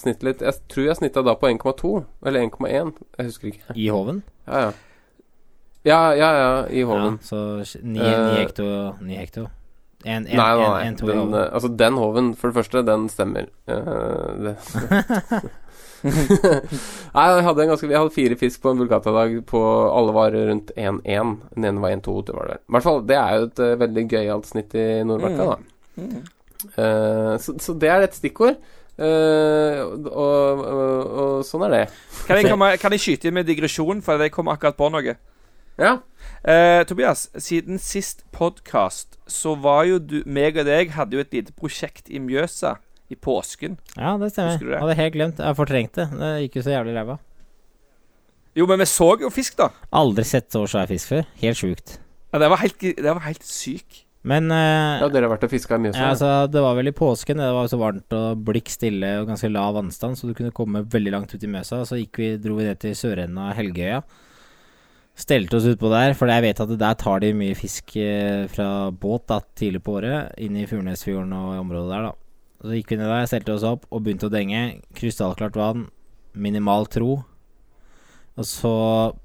snittet litt. Jeg tror jeg snitta da på 1,2 eller 1,1. Jeg husker ikke.
I Hoven.
Ja, ja. Ja, ja, ja, i
Ja,
Hoven.
så 9
9
hekto 9 hekto. 1, 1,
Nei, nei, nei.
1, 2 i
Den, eh, altså, den Hoven, for det første, den stemmer. Uh, det. [LAUGHS] [LAUGHS] Nei, jeg hadde, en ganske, jeg hadde fire fisk på en vulgata-dag. På, alle var rundt 1-1. Den ene var 1-2. Det var det. I hvert fall, det er jo et uh, veldig gøyalt snitt i Nordmarka, da.
Mm.
Uh, så, så det er et stikkord. Uh, og, og, og, og sånn er det.
Kan jeg, komme, kan jeg skyte inn med digresjon, for jeg kom akkurat på noe?
Ja.
Uh, Tobias, siden sist podkast så var jo du meg og deg hadde jo et lite prosjekt i Mjøsa i påsken.
Ja, det stemmer.
Husker du det?
Hadde helt glemt. Jeg fortrengte. det. Det gikk jo så jævlig ræva.
Jo, men vi så jo fisk, da.
Aldri sett så svær fisk før. Helt sjukt.
Ja, det var helt, det var helt syk.
Men eh,
ja, dere har vært og fiska mye?
Ja, altså, det var vel i påsken. Det var så varmt og blikk stille og ganske lav vannstand, så du kunne komme veldig langt ut i Mjøsa. Så gikk vi, dro vi ned til sørenden av Helgøya. Stelte oss utpå der, for jeg vet at der tar de mye fisk eh, fra båt da, tidlig på året. Inn i Furnesfjorden og området der, da. Så gikk vi ned der, stelte oss opp og begynte å denge. Krystallklart vann. Minimal tro. Og så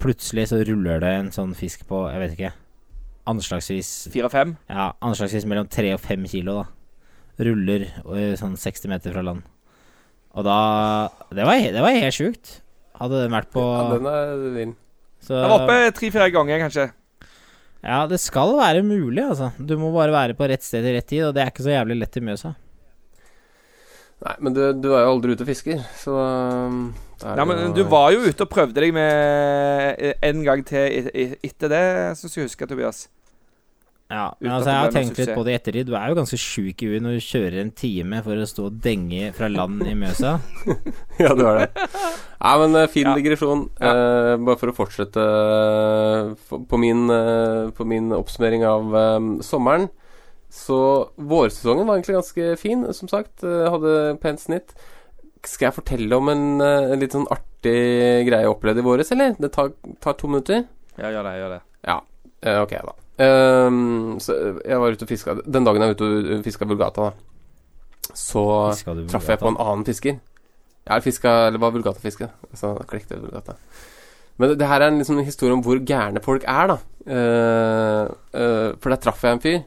plutselig så ruller det en sånn fisk på, jeg vet ikke Anslagsvis
Fire-fem.
ja, anslagsvis mellom 3 og 5 kilo, da. Ruller øh, sånn 60 meter fra land. Og da Det var, det var helt sjukt. Hadde den vært på
Ja, den er vill.
så,
Jeg var oppe tre-fire ganger, kanskje.
Ja, det skal være mulig, altså. Du må bare være på rett sted til rett tid, og det er ikke så jævlig lett i Mjøsa.
Nei, men du, du er jo aldri ute og fisker, så um,
Nei, men Du var jo ute og prøvde deg med eh, en gang til etter det, syns jeg husker, Tobias.
Ja, men altså, jeg har tenkt litt på det i ettertid. Du er jo ganske sjuk i huet når du kjører en time for å stå og denge fra land i Mjøsa. [LAUGHS]
Ja, det var det. Nei, men eh, fin
Ja.
digresjon. Eh, bare for å fortsette eh, på, min, på min oppsummering av eh, sommeren. Så vårsesongen var egentlig ganske fin, som sagt. Eh, hadde pent snitt. Skal jeg fortelle om en, eh, en litt sånn artig greie jeg opplevde i våres, eller? Det tar, tar to minutter.
Ja, gjør det. gjør det
Ja, eh, ok da. Um, så jeg var ute og fiska Den dagen jeg var ute og fiska Vulgata, da, så traff jeg på en annen fisker. Jeg har fiska Eller var Vulgata-fiske. Så klekte jeg Vulgata. Men det, det her er en liksom historie om hvor gærne folk er, da. Uh, uh, for der traff jeg en fyr.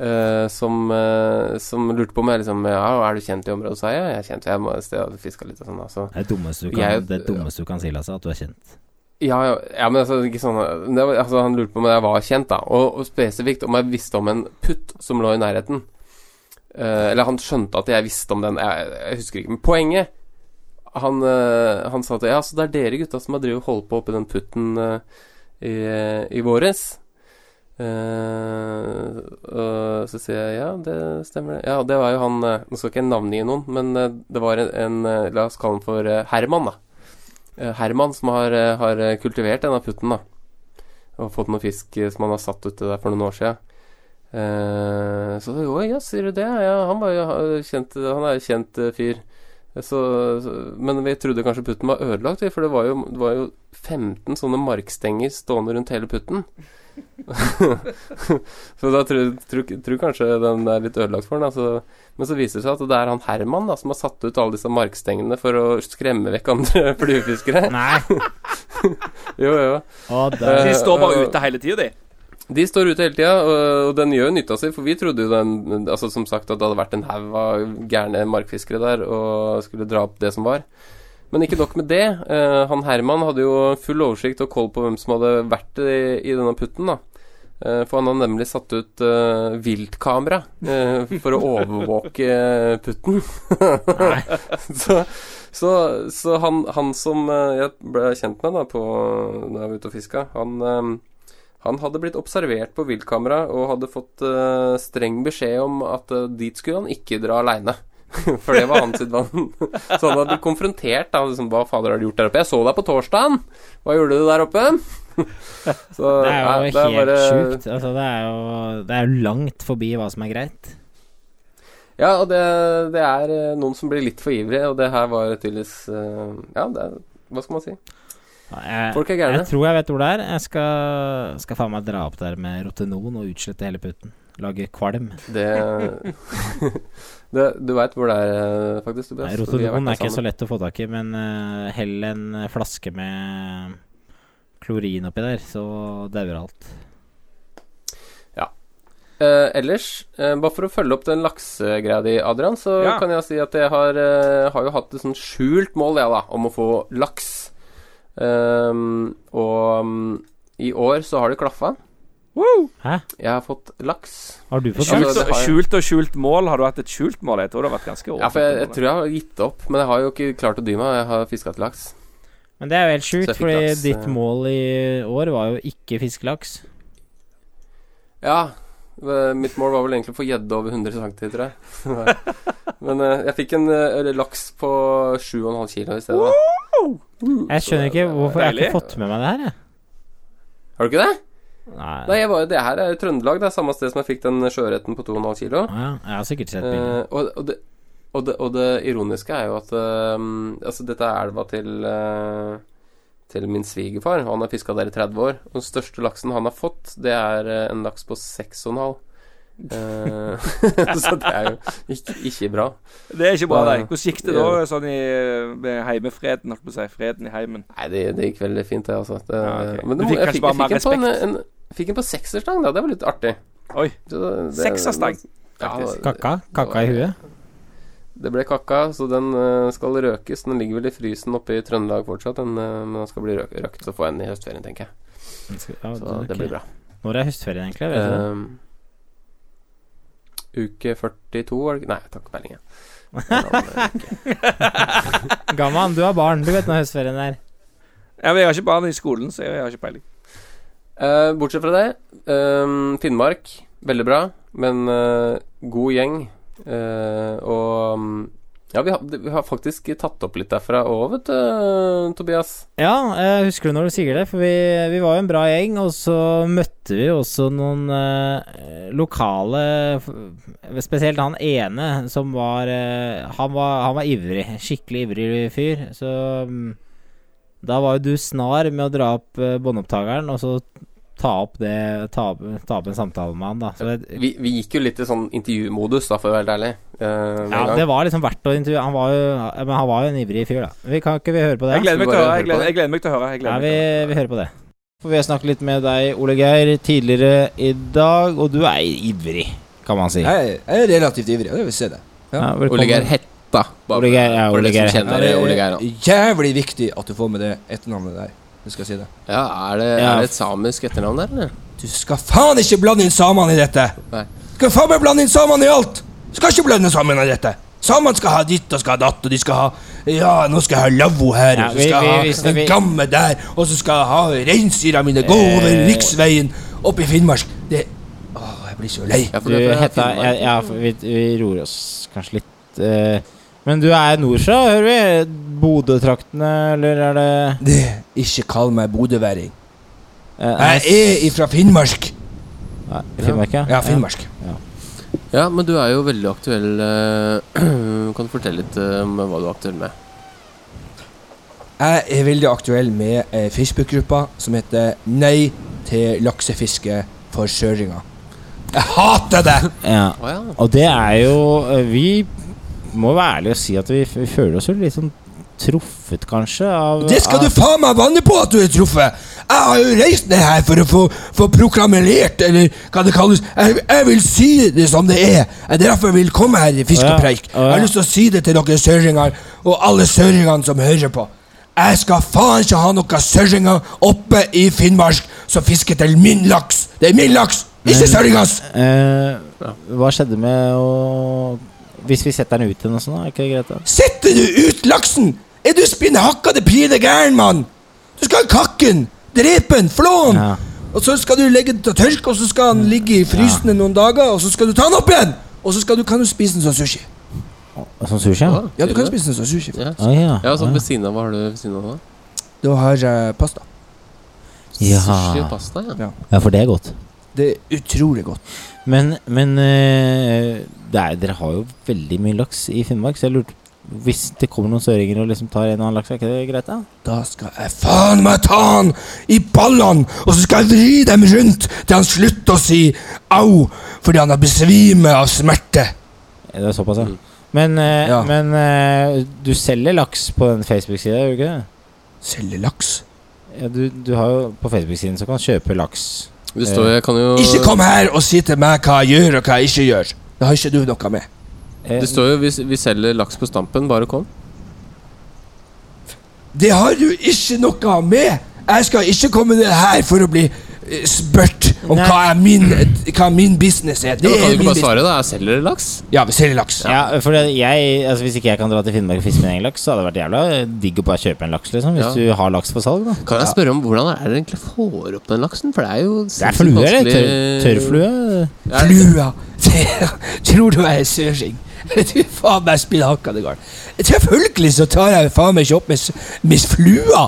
Eh, som, uh, som lurte på om jeg liksom Ja, er du kjent i området? Så sa jeg ja, jeg er kjent. Jeg må et sted og fiska litt og sånn. Altså.
Det er dummeste du kan,
Jeg-
det dummeste du kan si, Lasse, at du er kjent.
Ja, ja, ja, men altså, ikke sånn var, altså, Han lurte på om jeg var kjent, da. Og, og spesifikt om jeg visste om en putt som lå i nærheten. Uh, eller han skjønte at jeg visste om den. Jeg, jeg husker ikke. Men poenget Han, han sa at ja, så det er dere gutta som har drevet holdt på oppi den putten i, i våres. Eh, og så sier jeg ja, det stemmer det. Ja, det var jo han eh, Nå skal ikke jeg navngi noen, men eh, det var en, en La oss kalle han for Herman, da. Herman som har, har kultivert denne putten, da. Og fått noe fisk som han har satt ute der for noen år siden. Uh, så jo, ja, sier du det? Ja, han var jo kjent Han er jo kjent fyr. Så, men vi trodde kanskje putten var ødelagt, for det var, jo, det var jo 15 sånne markstenger stående rundt hele putten. [LAUGHS] så da tror tror- tror kanskje den er litt ødelagt for den. Altså. Men så viser det seg at det er han Herman da, som har satt ut alle disse markstengene for å skremme vekk andre [LAUGHS] fluefiskere.
Nei! [LAUGHS]
Jo, jo.
Å,
de står bare ute hele tida, de.
De står ute hele tida, og, og den gjør jo nytta si, for vi trodde jo den Altså som sagt at det hadde vært en haug av gærne markfiskere der og skulle dra opp det som var. Men ikke nok med det. Uh, han Herman hadde jo full oversikt og koll på hvem som hadde vært i, i denne putten, da. Uh, for han hadde nemlig satt ut uh, viltkamera for å overvåke putten. [LAUGHS] så så, så han, han som jeg ble kjent med da på, når jeg var ute og fiska, han han hadde blitt observert på viltkamera og hadde fått streng beskjed om at dit skulle han ikke dra aleine. [LAUGHS] For det var hans vann. [LAUGHS] Så han hadde konfrontert. Da, liksom, Hva fader har du gjort der oppe? Jeg så deg på torsdagen! Hva gjorde du der oppe? [LAUGHS] Så,
det er jo
nei,
helt
det er bare-
sjukt. Altså, det er jo Det er jo langt forbi hva som er greit.
Ja, og det, det er eh, noen som blir litt for ivrige, og det her var tydeligvis eh, Ja, det er, hva skal man si?
Jeg,
Folk er gærne.
jeg tror jeg vet hvor det er. Jeg skal, skal faen meg dra opp der med rotenon og utslette hele putten. Lage kvalm.
Det, [LAUGHS] det Du veit hvor det er, faktisk? Tobias.
Nei,
der
er ikke så lett å få tak i, men uh, hell en flaske med klorin oppi der, så dauer alt.
Eh, ellers, eh, bare for å følge opp den laksegreia di, Adrian, så
Ja.
kan jeg si at jeg har, eh, har jo hatt et sånt skjult mål, jeg, da, om å få laks. Um, og um, i år så har det klaffa.
Woo!
Hæ?
Jeg har fått laks.
Har du fått
Skjult. altså, har
skjult og skjult mål. Har du hatt et skjult mål? Jeg tror det har vært ganske
Ja, for jeg, jeg tror jeg har gitt opp, men jeg har jo ikke klart å dy meg. Jeg har fiska til laks.
Men det er jo helt sjukt, fordi
laks,
ditt
eh.
mål i år var jo ikke fiskelaks.
Ja, mitt mål var vel egentlig å få gjedde over 100 cm, tror jeg. [LAUGHS] Men eh, jeg fikk en eh, laks på 7,5 kilo i stedet. da.
Jeg skjønner ikke hvorfor jeg har ikke fått med meg det her, jeg.
Har du ikke det?
Nei.
Nei, jeg var, det her er jo Trøndelag. Det er samme sted som jeg fikk den sjøørreten på 2,5 kilo.
Ja, jeg har sikkert sett bildet.
Uh, og, og, det, og, det, og det ironiske er jo at eh, Altså, dette er elva til uh, Til min svigerfar. og Han har fiska der i 30 år. Og den største laksen han har fått, det er en laks på 6,5. Eh, [LAUGHS] så det er jo ikke, ikke bra.
Det er ikke bra, nei. Hvordan gikk det da sånn i med heimefreden, holdt på å si? Freden i heimen?
Nei, det, det gikk veldig fint, det, altså. Det,
Ja, okay.
Men
Du fikk
jeg
kanskje
fikk,
bare mer
respekt? en, en Fikk en på sekserstang, da. Det var litt artig.
Oi.
Så det- det-
Sekserstang,
Ja,
Kakka? Kakka i huet?
Det ble kakka, så den eh, skal røkes. Den ligger vel i frysen oppe i Trøndelag fortsatt, den, eh, men den skal bli røkt, røkt får jeg den i høstferien, tenker jeg. Så det blir bra.
Når er høstferien egentlig? Vet du?
Ehm, uke 42, var det ikke? Nei, jeg tar ikke peiling, jeg. [LAUGHS]
Gamman, du har barn. Du vet når høstferien er.
Ja, men jeg har ikke barn i skolen, så jeg har ikke peiling.
Uh, bortsett fra det, um, Finnmark, veldig bra, men uh, god gjeng. Uh, og mm, ja, vi har, vi har faktisk tatt opp litt derfra òg, vet du, Tobias.
Ja, jeg husker du når du sier det, for vi, vi var jo en bra gjeng, og så møtte vi også noen eh, lokale Spesielt han ene som var, eh, han var Han var ivrig. Skikkelig ivrig fyr. Så mm, da var jo du snar med å dra opp uh, båndopptakeren, og så ta opp det ta, opp- ta opp en samtale med han, da. Så det,
Vi, vi gikk jo litt i sånn intervjumodus, da, for å være helt ærlig. Uh,
ja,
gang.
det var liksom verdt å intervjue. Han var jo, men han var jo en ivrig fyr, da. Vi kan ikke vi høre på det?
Jeg gleder meg til å høre. Jeg gleder, jeg gleder meg til å høre. Jeg
Ja, vi,
til å høre.
vi hører på det. For vi har snakket litt med deg, Ole Geir, tidligere i dag, og du er ivrig, kan man si.
Jeg, er- jeg er relativt ivrig, og jeg vil se det.
Ja, Ja,
Ole Geir Hetta. bare
Ole Geir, ja, Ole
som
Geir
kjenner
det
Ole Geir.
er jævlig viktig at du får med det etternavnet der. Du skal si det.
Ja, er det,
Ja.
er det et samisk etternavn der, eller?
Du skal faen ikke blande inn samene i dette!
Nei.
Du Skal faen meg blande inn samene i alt! Du skal ikke blande samene i dette! Samene skal ha ditt og skal ha datt, og de skal ha Ja, nå skal jeg ha lavvo her,
Ja,
og så skal jeg ha
den
en gamme der, og så skal jeg ha reinsdyra mine gå over
Eh.
riksveien opp i Finnmark. Det Åh, jeg blir så lei.
Ja, for
Du, Hetta, ja, ja, for vi, vi roer oss kanskje litt. eh, men du er nordfra, hører vi? Bodø-traktene, eller er det
Det, ikke kall meg bodøværing.
eh,
Jeg er ifra Finnmark.
Nei, Finnmark, ja?
Ja, Finnmark.
Ja, men du er jo veldig aktuell. eh, [CLEARS THROAT] kan du fortelle litt eh, om hva du er aktuell med?
Jeg er veldig aktuell med eh, Facebook-gruppa som heter Nei til laksefiske for søringer. Jeg hater det!
Ja.
Å ja.
Og det er jo eh, Vi må være ærlig og si at vi, vi føler oss jo litt sånn truffet, kanskje, av
Det skal du faen meg vanne på at du er truffet! Jeg har jo reist ned her for å få, få proklamert, eller hva det kalles. Jeg, jeg vil si det som det er. Det er derfor jeg vil komme her i Fiskepreik.
Ja, ja.
Jeg har lyst til å si det til dere søringer, og alle søringene som hører på. Jeg skal faen ikke ha noen søringer oppe i Finnmark som fisker til min laks. Det er min laks, ikke
Men- eh, Hva skjedde med å Hvis vi setter den ut igjen og sånn, er ikke det greit? da?
Setter du ut laksen? Er du spinnhakkade pine gæren, mann? Du skal ha kakken, drepe den, flå den.
Ja.
Og så skal du legge den til tørk, og så skal den ligge i frysen ja. noen dager, og så skal du ta den opp igjen! Og så skal du, kan du spise den som sushi.
Som sushi? Ja.
Ja, du kan spise den som sushi.
Ja,
ah, ja.
ja sånn ved siden av Hva har du ved siden av da?
Da har jeg pasta.
Ja.
Sushi og pasta, ja.
ja, for det er godt.
Det er utrolig godt.
Men, men eh, det er, dere har jo veldig mye laks i Finnmark, så jeg lurte Hvis det kommer noen søringer og liksom tar en og annen laks, er ikke det greit, da?
Da skal jeg faen meg ta han i ballene, og så skal jeg vri dem rundt til han slutter å si au fordi han har besvimet av smerte.
Det Er såpass, ja?
Mm.
Men, eh,
Ja.
men eh, du selger laks på den Facebook-sida, gjør du ikke det?
Selger laks?
Ja, du, du har jo på Facebook-siden så kan du kjøpe laks.
Det står jeg kan jo
Ikke kom her og si til meg hva jeg gjør og hva jeg ikke gjør. Det har ikke du noe med.
Eh,
Det står jo vi, vi selger laks på Stampen, bare kom.
Det har du ikke noe med! Jeg skal ikke komme ned her for å bli eh, spurt om
Nei.
hva, er min, hva min business er. Det
Ja, kan du
er
ikke bare svare, da? Selger dere laks?
Ja, vi selger laks.
Ja, for jeg, altså Hvis ikke jeg kan dra til Finnmark og fiske min egen laks, så hadde det vært jævla digg å bare kjøpe en laks, liksom. Hvis
Ja.
du har laks for salg, da.
Kan jeg spørre om hvordan er det egentlig får opp den laksen? For det er jo
Det er flue, eller? Tør, tørrflue?
Ja,
Flua. [LAUGHS] Tror du jeg er sørsing? [LAUGHS] Du faen meg spiller hakkande galt. Selvfølgelig så tar jeg faen meg ikke opp med, med flua.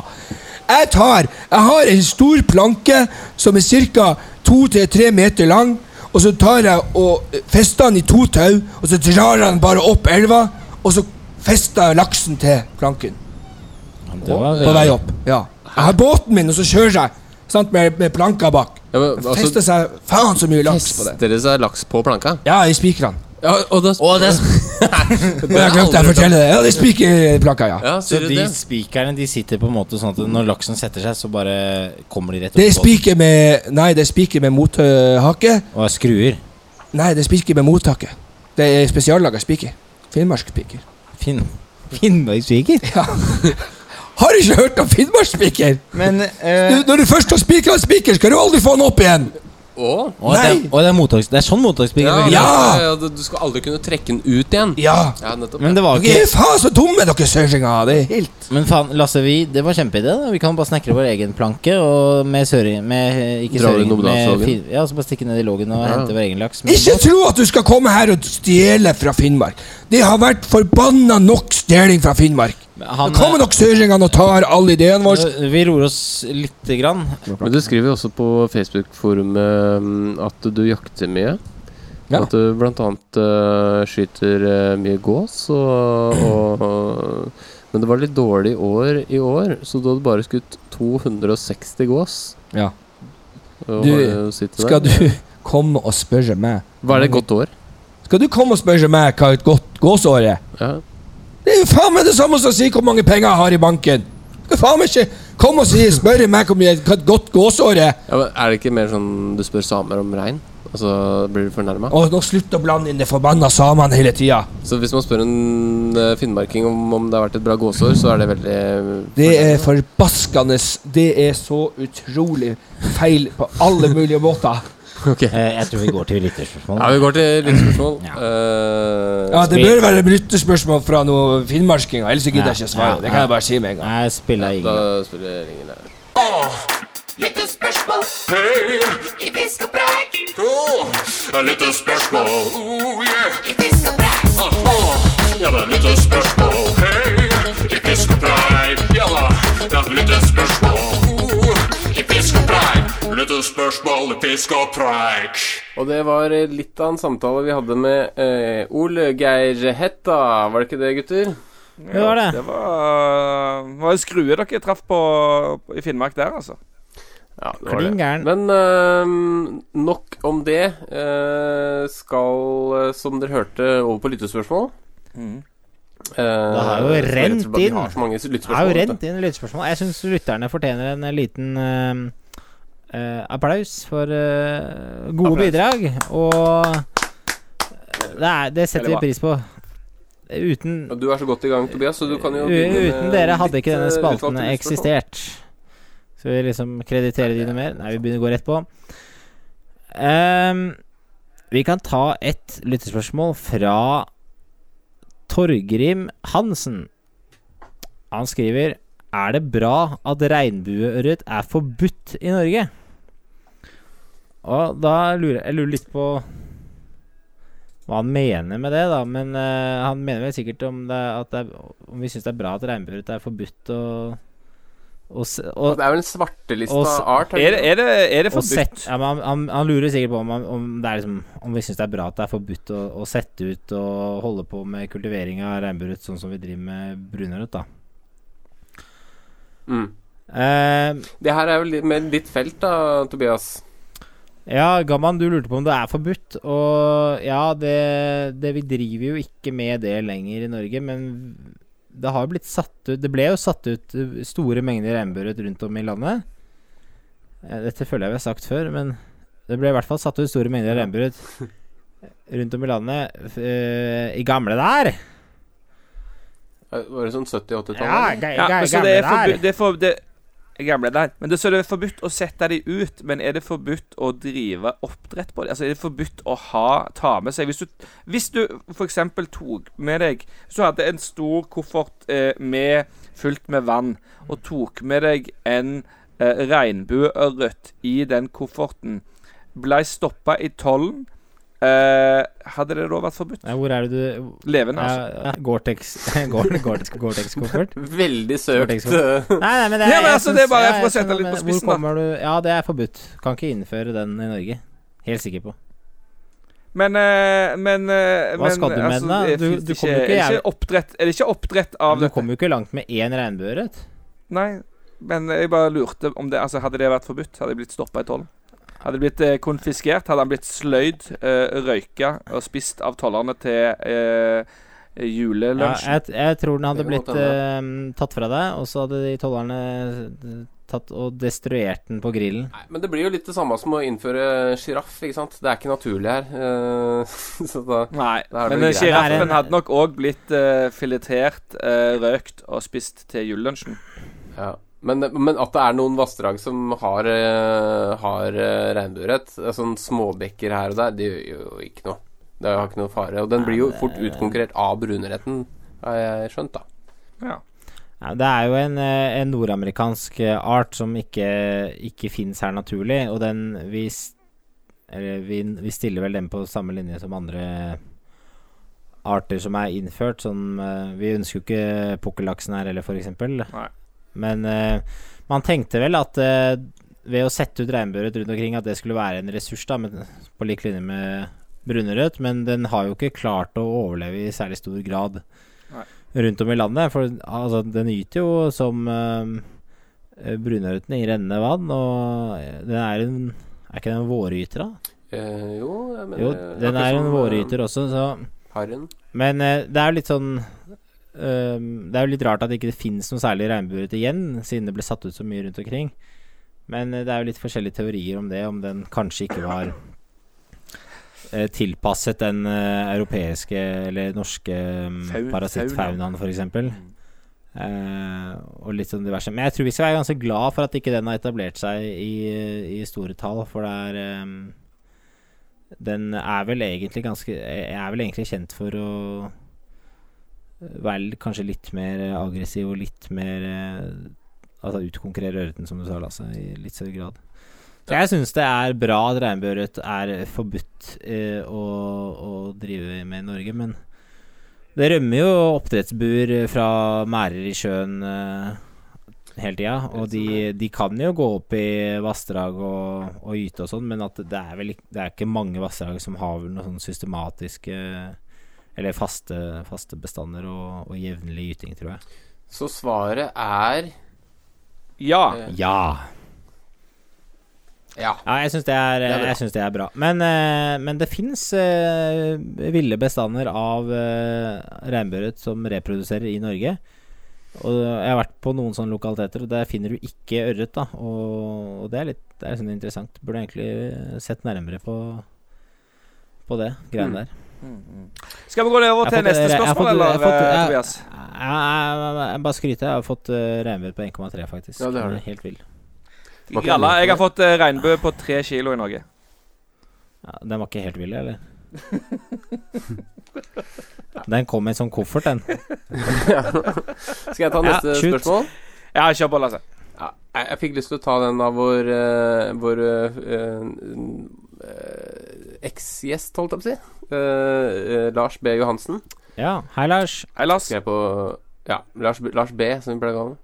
Jeg tar Jeg har en stor planke som er ca. to til tre meter lang. Og så tar jeg og fester den i to tau, og så drar jeg den bare opp elva. Og så fester jeg laksen til planken
Det var,
på vei opp. Ja. Jeg har båten min, og så kjører jeg sant, med, med planka bak.
Ja, men, altså,
Fester seg faen så mye laks på det.
Fester det seg laks på planka?
Ja, i spikrene.
Ja, og da
Å, det er
jeg glemte å fortelle det. Ja, det er spikerplanka, ja.
Ja,
Så de spikerne de sitter på en måte sånn at når laksen setter seg, så bare kommer de rett
Det er
opp på båten
spiker med Nei, det er spiker med mothake.
og skruer.
Nei, det er spiker med mothake. Det er spesiallaga spiker. Finnmarkspiker.
Finn Finnmarkspiker?
Ja. [LAUGHS] Har du ikke hørt om finnmarksspiker? Uh, Når du først har spikra en spiker, skal du aldri få den opp igjen.
Å?
Å, det, er,
Nei.
det, er mottaks, det er sånn mottaksbygget
Ja.
Ja.
ja, ja, Du skal aldri kunne trekke den ut igjen.
Ja.
Ja, nettopp.
Men det var
Dere
ikke
er faen så dumme, dere søringer. Det er helt
Men faen, Lasse, vi, det var kjempeidé. Vi kan bare snekre vår egen planke og med søring Med eh, ikke
Drar
søring med Ja, så bare stikke ned i lågen og
Ja.
hente vår egen laks.
Ikke
båt.
tro at du skal komme her og stjele fra Finnmark. Det har vært forbanna nok stjeling fra Finnmark.
Han,
Nå kommer nok søringene og tar alle ideene våre.
eh, Vi roer oss lite grann.
Men du skriver jo også på Facebook-forumet mm, at du jakter mye.
Ja.
At du blant annet eh, skyter uh, mye gås og, og Men det var litt dårlig år i år, så du hadde bare skutt 260 gås.
Ja. Du, Skal
der.
du komme og spørre meg
Var det et godt år?
Skal du komme og spørre meg hva et godt gåsår er?
Ja.
Det er jo faen meg det samme som å si hvor mange penger jeg har i banken. Skal faen meg ikke Kom og si, spørre meg hvor mye hva et godt gåsår er.
ja, men Er det ikke mer sånn du spør samer om rein? så Blir du fornærma?
Og nå slutt å blande inn de forbanna samene hele tida.
Så hvis man spør en eh, finnmarking om, om det har vært et bra gåsår, så er det veldig
Det er forbaskende Det er så utrolig feil på alle mulige måter. [LAUGHS]
Ok.
Eh, Jeg tror vi går til lytterspørsmål.
Ja, vi går til lyttespørsmål.
Ja.
Uh,
Ja, Det bør være lyttespørsmål fra noen finnmarkinger, ellers gidder jeg ikke å svare.
Ja,
Det kan jeg bare si med en gang.
Jeg spiller ingen.
Da spiller ingen der.
Lyttespørsmål. Hey, i fisk og preik. Oh, yeah. Ja, det er lyttespørsmål hey. i Hei, i Preik. Ja da, det er litt spørsmål. og preik! fiskepreik. Litt spørsmål i fiskepreik.
Og det var litt av en samtale vi hadde med eh, Ole Geir Hetta, var det ikke det, gutter?
Det var det.
Det var, var en skrue dere traff på, i Finnmark der, altså.
Ja, det var det. Men uh, nok om det. Uh, skal, eh, som dere hørte, over på lyttespørsmål.
Mhm.
Eh,
Det har jo
og
rent
slett vi
inn.
har så mange
jo rent inn lytterspørsmål. Jeg syns lytterne fortjener en eh, liten uh, eh, applaus for uh, gode
Applaus.
bidrag. Og det, er, det setter vi pris på. Uten,
Du er så godt i gang, Tobias, så du kan jo
uten dere hadde ikke denne
eh,
spalten eksistert. Skal vi liksom kreditere dine mer? Nei, vi begynner å gå rett på. Um, vi kan ta et lyttespørsmål fra Torgrim Hansen. Han skriver Er det bra at regnbueørret er forbudt i Norge? Og da lurer jeg lurer litt på hva han mener med det, da. Men uh, han mener vel sikkert om, det, at det er, om vi syns det er bra at regnbueørret er forbudt og, og,
Og
og,
det er vel en svartelista art?
Er det, er det, er det forbudt?
ja, men han, han, han lurer sikkert på om, om, det er liksom, om vi syns det er bra at det er forbudt å, å sette ut og holde på med kultivering av regnbueørret sånn som vi driver med brunørret, da.
Mm.
Eh,
Det her er jo litt med ditt felt, da, Tobias.
Ja, Gamman, du lurte på om det er forbudt. Og ja, det, det Vi driver jo ikke med det lenger i Norge, men det har blitt satt ut Det ble jo satt ut uh, store mengder regnbueørret rundt om i landet. Eh, Dette føler jeg vi har sagt før, men det ble i hvert fall satt ut store mengder regnbueørret rundt om i landet eh, i gamle der.
Eh, Var det sånn 70-80-tallet?
Ja, ga,
Ja,
ga,
ja, så
gamle
det er
der.
det er for, det, gamle der. Men det, så det er forbudt å sette de ut, men er det forbudt å drive oppdrett på dem? Altså, er det forbudt å ha, ta med seg Hvis du, hvis du f.eks. tok med deg Hvis du hadde en stor koffert eh, med, fullt med vann, og tok med deg en eh, regnbueørret i den kofferten, blei stoppa i tollen, eh, hadde det da vært forbudt?
Ja, hvor er det du
Levende, altså.
ja, ja, Gore-Tex [LAUGHS] Gore- Gore- Gore-Tex-koffert? [LAUGHS]
Veldig søkt.
Nei, nei, men det,
Ja, men altså, det er bare
ja,
for å sette litt på spissen, da.
du Ja, det er forbudt. Kan ikke innføre den i Norge. Helt sikker på.
Men, eh, men eh,
Hva
men,
skal du med
altså,
den, da? Du- du
ikke,
ikke
er, det ikke oppdrett, er det ikke oppdrett av
Men du kommer jo ikke langt med én regnbueørret.
Nei, men jeg bare lurte om det Altså, hadde det vært forbudt? Hadde jeg blitt stoppa i tollen? Hadde det blitt eh, konfiskert? Hadde han blitt sløyd, eh, røyka og spist av tollerne til eh,
Ja, jeg, jeg tror den hadde blitt eh, tatt fra deg, og så hadde de tollerne tatt og destruert den på grillen.
Nei, men det blir jo litt det samme som å innføre sjiraff, ikke sant. Det er ikke naturlig her. eh, [LAUGHS] så da
Nei,
Da er det
men sjiraffen
en-
hadde nok òg blitt eh, filetert, eh, røkt og spist til julelunsjen.
Ja. Men, men at det er noen vassdrag som har, uh, har regnbueørret, eh, sånn småbekker her og der, det gjør jo ikke noe. Det har ikke noe fare. Og den blir jo fort utkonkurrert av brunretten, har jeg skjønt, da.
Ja.
Det er jo en, eh, en nordamerikansk eh, art som ikke, ikke fins her naturlig, og den vi, eller vi, vi stiller vel den på samme linje som andre arter som er innført. Sånn, eh, vi ønsker jo ikke pukkellaksen her heller, f.eks. Men uh, man tenkte vel at uh, ved å sette ut regnbueørret rundt omkring, at det skulle være en ressurs, da, med, på lik linje med brunørret. Men den har jo ikke klart å overleve i særlig stor grad
Nei.
rundt om i landet. For altså, den yter jo som uh, brunørreten i rennende vann, og eh, den er en Er ikke den en våryter, da?
Eh, jo, jeg mener
Jo, den er en
eh,
våryter også, så
Harren.
Men eh, det er jo litt sånn ehm, Det er jo litt rart at det ikke finnes noe særlig regnbueørret igjen, siden det ble satt ut så mye rundt omkring. Men eh, det er jo litt forskjellige teorier om det, om den kanskje ikke var uh, tilpasset den uh, europeiske eller norske um, parasittfaunaen, f.eks. Uh, og litt sånn diverse. Men jeg tror vi skal være ganske glad for at ikke den har etablert seg i, i store tall, for det er um, Den er vel egentlig ganske Er vel egentlig kjent for å være kanskje litt mer eh, aggressiv og litt mer eh, Altså utkonkurrere ørreten, som du sa, Lasse, i litt større grad. Så jeg syns det er bra at regnbueørret er forbudt eh, å, å drive med i Norge, men det rømmer jo oppdrettsbuer fra merder i sjøen eh, hele tida. Og de, de kan jo gå opp i vassdrag og, og gyte og sånn, men det er vel det er ikke mange vassdrag som har vel noe sånn systematiske Eller faste, faste bestander og, og jevnlig gyting, tror jeg.
Så svaret er
ja.
eh,
Ja.
Ja.
Ja, jeg syns det,
Det
det er bra. Men, eh, men det fins uh, ville bestander av uh, regnbueørret som reproduserer i Norge. Og jeg har vært på noen sånne lokaliteter, og der finner du ikke ørret. da Og, og det er litt det er sånn interessant. Burde egentlig sett nærmere på På det greiene der.
Skal vi gå over til neste spørsmål, eller,
jeg fått-
eh,
jeg-
Tobias?
Jeg, bare skryter. Jeg har fått uh, regnbue på 1,3, faktisk.
Ja, det har du.
Helt vill.
Gralla, jeg har fått uh, regnbue på tre kilo i Norge.
Ja, den var ikke helt vill, eller? [LAUGHS] Den kom i en sånn koffert, den. [LAUGHS]
Skal jeg ta neste
ja,
spørsmål?
Ja, kjør på, Lasse.
Ja, jeg, jeg fikk lyst til å ta den av vår, uh, vår uh, eh, eksgjest, holdt jeg på å si. Eh, eh, Lars B. Johansen.
Ja, hei, Lars.
Hei, Lars.
Skrev på Ja, Lars, Lars B, som vi pleier å kalle ham.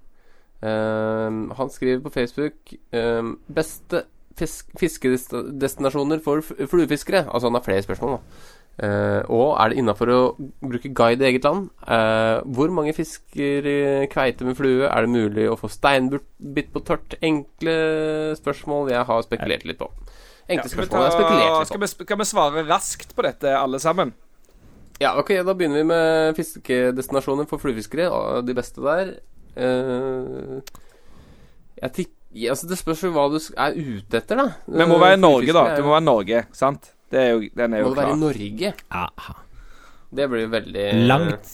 Eh, han skriver på Facebook eh, Beste fisk, fiskedestinasjoner for fluefiskere. Altså, han har flere spørsmål, da. Uh, og er det innafor å bruke guide i eget land? Uh, hvor mange fisker kveiter kveite med flue? Er det mulig å få steinbitt på tørt? Enkle spørsmål jeg har spekulert litt på. Enkle
Ja, skal, vi
spørsmål jeg
spekulerte
litt
skal, vi, skal vi svare raskt på dette, alle sammen?
Ja, ok, da begynner vi med fiskedestinasjoner for fluefiskere. De beste der. Uh, jeg tikk, altså Det spørs jo hva du er ute etter, da.
Vi må være i Norge, da. Det må være Norge, sant? Det er jo, den er
Må
klar.
Må være i. Norge?
Aha.
Det blir veldig
Langt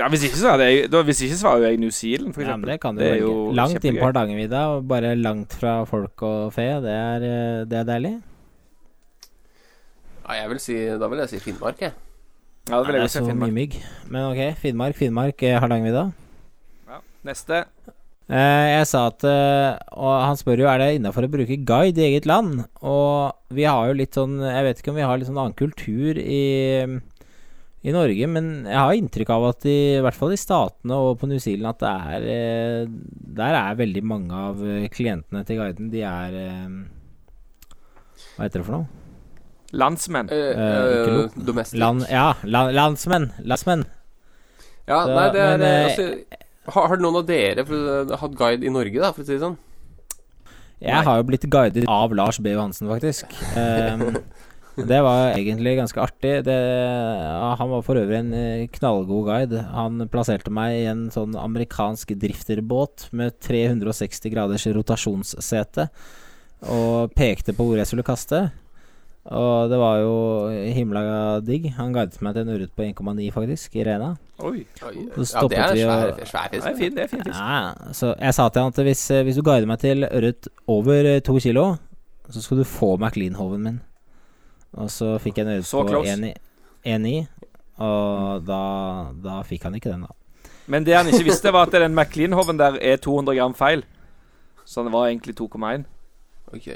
Ja, hvis ikke så jeg da, Hvis ikke så var jo jeg New Zealand, for eksempel.
Ja, det kan du
Det
velge.
jo
Langt inn på. Hardangervidda, og bare langt fra folk og fe. Det er, eh, det er deilig.
Ja, jeg vil si, da vil jeg si Finnmark, jeg.
Ja, det vil
det
jeg
er
si så
så mye mygg. Men ok, Finnmark, Finnmark, Hardangervidda.
Ja, Neste.
Eh, jeg sa at eh, Og han spør jo er det innafor å bruke guide i eget land. Og vi har jo litt sånn Jeg vet ikke om vi har litt sånn annen kultur i, i Norge, men jeg har inntrykk av at i, i hvert fall i Statene og på New Zealand at det er eh, Der er veldig mange av eh, klientene til guiden De er eh, Hva heter det for noe?
Landsmenn.
Eh,
Eh,
eh.
Land, ja, land, landsmenn. Landsmenn.
Ja,
Så,
nei, det er
men,
altså, har, har noen av dere for, hatt guide i Norge, da, for å si det sånn?
Jeg
Nei.
har jo blitt guidet av Lars B. Johansen, faktisk. [LAUGHS] Ehm, det var egentlig ganske artig. Det, han var for øvrig en eh, knallgod guide. Han plasserte meg i en sånn amerikansk drifterbåt med 360 graders rotasjonssete og pekte på hvor jeg skulle kaste. Og det var jo himla digg. Han guidet meg til en ørret på 1,9, faktisk, i Rena.
Oi.
Oi,
Så
ja, det er
vi
svær,
og-
svær
Det
fisk.
er fin, det er fin fisk.
Ja, så jeg sa til han at hvis, eh, hvis du guider meg til ørret over eh, to kilo, så skal du få McLean-hoven min. Og så fikk jeg en ørret på 1-9, og da, da fikk han ikke den, da.
Men det han ikke visste, var at den McLean-hoven der er 200 gram feil. Så den var egentlig 2,1.
Ok.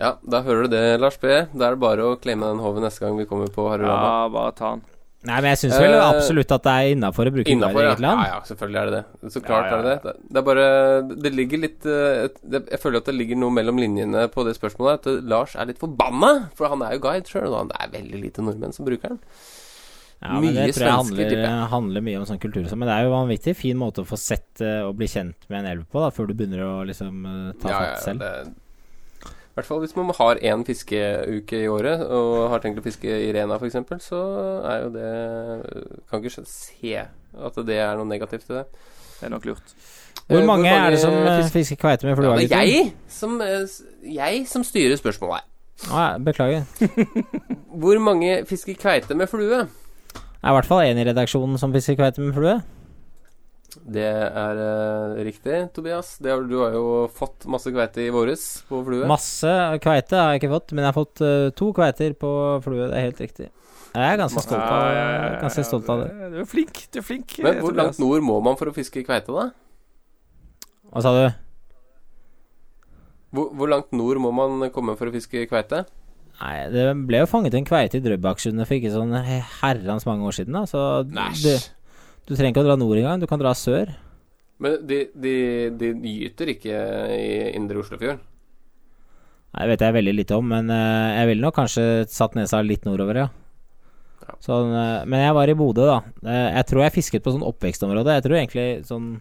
Ja, da hører du det, Lars B. Da er det bare å claime den hoven neste gang vi kommer på Harulama.
Ja, bare ta den.
Nei, men jeg syns vel
uh,
absolutt at det er innafor å bruke
innenfor,
i
ja.
eget land.
ja. Ja, selvfølgelig er det det. Så klart
Ja, ja,
er det det. Det er bare Det ligger litt eh, Jeg føler at det ligger noe mellom linjene på det spørsmålet. At eh, Lars er litt forbanna, for han er jo guide sjøl, og det er veldig lite nordmenn som bruker den.
Ja, men det
Mye
tror jeg
svensker,
handler, handler mye om sånn kultur. sånn, Men det er jo vanvittig fin måte å få sett og bli kjent med en elv på, da, før du begynner å liksom ta fatt
ja,
selv.
det, I hvert fall hvis man har én fiskeuke i året og har tenkt å fiske i Rena f.eks., så er jo det Kan ikke se at det er noe negativt i det.
Det er nok lurt.
Hvor
Eh,
mange, er det som eh,
fisk-
fisker kveite med
Ja,
flua?
det er jeg som, eh, jeg som styrer spørsmålet her.
Ah, ja, beklager.
Hvor mange fisker kveite med flue?
Det er i hvert fall en i redaksjonen som fisker kveite med flue.
Det er uh, riktig, Tobias. Det har, du har jo fått masse kveite i våres på flue.
Masse kveite har jeg ikke fått, men jeg har fått uh, to kveiter på flue. Det er helt riktig. Jeg er ganske stolt av,
Ja, ja, ja, ja,
ganske stolt av det.
Du er flink. Du er flink.
Men hvor langt nord må man for å fiske kveite, da?
Hva sa du?
Hvor, hvor langt nord må man komme for å fiske kveite?
Nei, det ble jo fanget en kveite i Drøbaksundet for ikke sånn herrens mange år siden, da. Så
Næsj.
Du, trenger ikke å dra nord engang. Du kan dra sør.
Men de, de, de gyter ikke i indre Oslofjord?
Nei, Det vet jeg veldig lite om, men eh, jeg ville nok kanskje satt nesa litt nordover, ja.
Ja.
Sånn, eh, men jeg var i Bodø, da. Eh, jeg tror jeg fisket på sånn oppvekstområde. Jeg tror egentlig sånn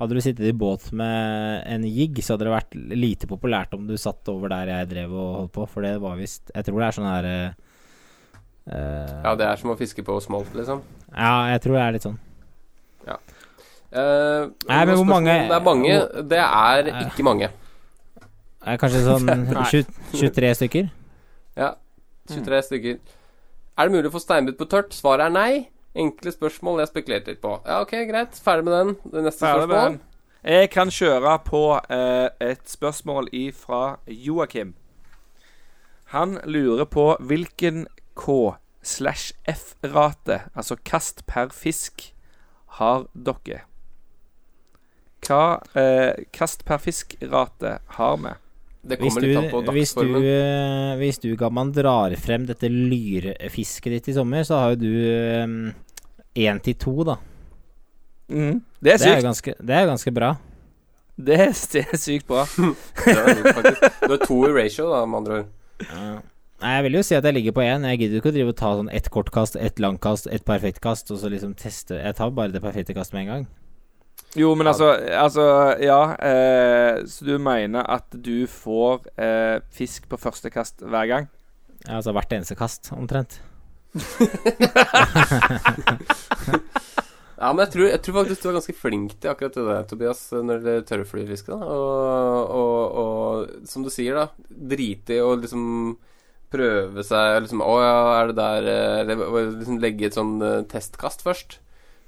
Hadde du sittet i båt med en jigg, så hadde det vært lite populært om du satt over der jeg drev og holdt på, for det var visst Jeg tror det er sånn her eh,
Ja, det er som å fiske på smolt, liksom.
ja, jeg tror det er litt sånn.
Eh,
Nei, men hvor mange-
Det er mange. Det er ikke mange.
Det er Kanskje sånn [LAUGHS] 23 stykker?
Ja. 23 stykker. Er det mulig å få steinbit på tørt? Svaret er nei. Enkle spørsmål jeg spekulerte litt på. Ja, ok, greit. Ferdig med den. Det neste
Ferdig
spørsmål.
den. Jeg kan kjøre på eh, et spørsmål ifra Joakim. Han lurer på hvilken K slash F-rate, altså kast per fisk, har dere? Hva eh, kast per fisk-rate har vi?
Det
Hvis
kommer
du, hvis, du, eh, hvis du, Gamman, drar frem dette lyrefisket ditt i sommer, så har jo du én til to, da.
Mm. Det er
Det er
sykt.
ganske, det er ganske bra.
Det er, det er sykt bra. [LAUGHS]
Det er. Du har to i ratio, da, med andre ord.
Nei, jeg vil jo si at jeg ligger på én. Jeg gidder ikke å drive og ta sånn ett kortkast, ett langkast, ett perfekt kast, og så liksom teste Jeg tar bare det perfekte kastet med en gang.
Jo, men altså, altså Ja. Eh, så du mener at du får eh, fisk på første kast hver gang?
Ja, altså hvert eneste kast, omtrent. [LAUGHS]
Ja, men jeg tror, jeg tror faktisk du er ganske flink til akkurat det der, Tobias, når det gjelder tørrflyfiske. da. Og, og, og som du sier, da, drite i å liksom prøve seg liksom Å ja, er det der eh, Eller liksom legge et sånn eh, testkast først.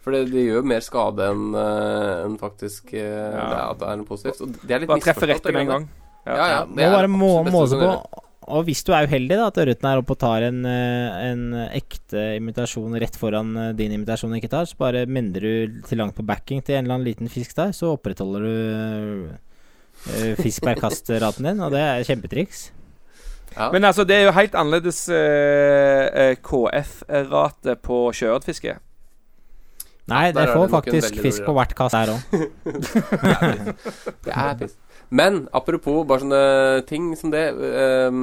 For det, det gjør mer skade enn eh, enn faktisk
Ja.
det er at det er noe positivt. Og det er litt
Bare treffe
misforstått,
rett med en gang.
Ja. Ja, ja,
Må bare må, måse på. Og hvis du er uheldig, da, at ørreten er oppe og tar en, en ekte imitasjon rett foran din imitasjon ikke tar, så bare mender du til langt på backing til en eller annen liten fisk der, så opprettholder du fisk per kast-raten din, og det er kjempetriks.
Ja.
Men altså, det er jo helt annerledes eh, eh, KF-rate på sjøørretfiske.
Nei,
er
får faktisk fisk på hvert kast der òg. [LAUGHS]
Det er piss. Men apropos bare sånne ting som det eh,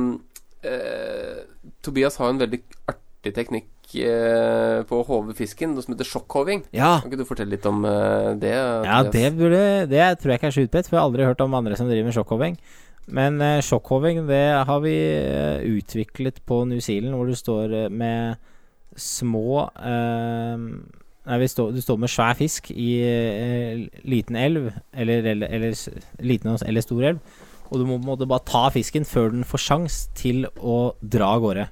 eh, Tobias har en veldig artig teknikk eh, på å håve fisken, noe som heter sjokkhoving.
Ja.
Kan ikke du fortelle litt om eh, det?
Ja, det, burde, det tror jeg ikke er så utbredt, for jeg har aldri hørt om andre som driver med sjokkhåving. Men uh, sjokkhoving, det har vi eh, utviklet på New Zealand, hvor du står eh, med små eh, Nei, vi står, du står med svær fisk i eh, liten elv, eller, eller, eller liten eller stor elv, og du må på en måte bare ta fisken før den får sjans til å dra av gårde.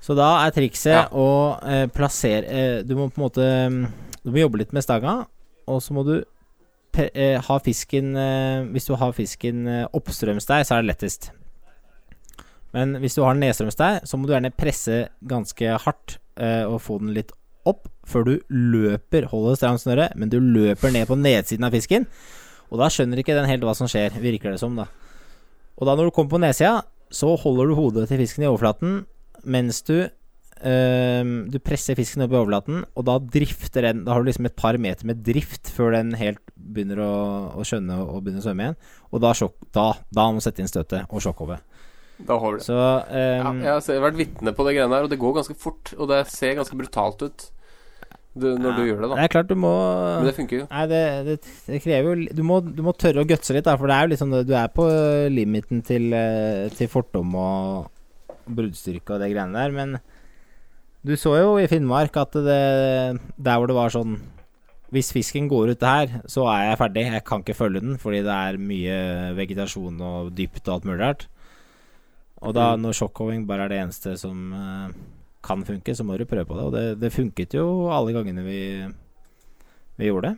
Så da er trikset
Ja.
å eh, plassere eh, Du må på en måte mm, Du må jobbe litt med stanga, og så må du eh, ha fisken eh, Hvis du har fisken eh, oppstrøms deg, så er det lettest. Men hvis du har den nedstrøms deg, så må du gjerne presse ganske hardt og få den litt opp før du løper. Holder stramt snøret, men du løper ned på nedsiden av fisken. Og da skjønner ikke den helt hva som skjer, virker det som, da. Og da når du kommer på nedsida, så holder du hodet til fisken i overflaten mens du ehm, Du presser fisken opp i overflaten, og da drifter den Da har du liksom et par meter med drift før den helt begynner å, å skjønne og, og begynner å svømme igjen. Og da, sjokk, da, da må du sette inn støtet og sjokkhovet.
Da holder det.
Så
Ja,
ehm,
jeg har vært vitne på det greiene der, og det går ganske fort. Og det ser ganske brutalt ut du, når du gjør det, da.
Det er klart du må
Men det funker jo.
Nei, det, det, det krever jo du må, du må tørre å gutse litt, da, for det er jo liksom det- Du er på limiten til, eh, til fordom og bruddstyrke og det greiene der, men du så jo i Finnmark at det Der hvor det var sånn Hvis fisken går ut her, så er jeg ferdig. Jeg kan ikke følge den fordi det er mye vegetasjon og dypt og alt mulig rart. Og da, når sjokkhåving bare er det eneste som eh, kan funke, så må du prøve på det. Og det, det funket jo alle gangene vi, vi gjorde det.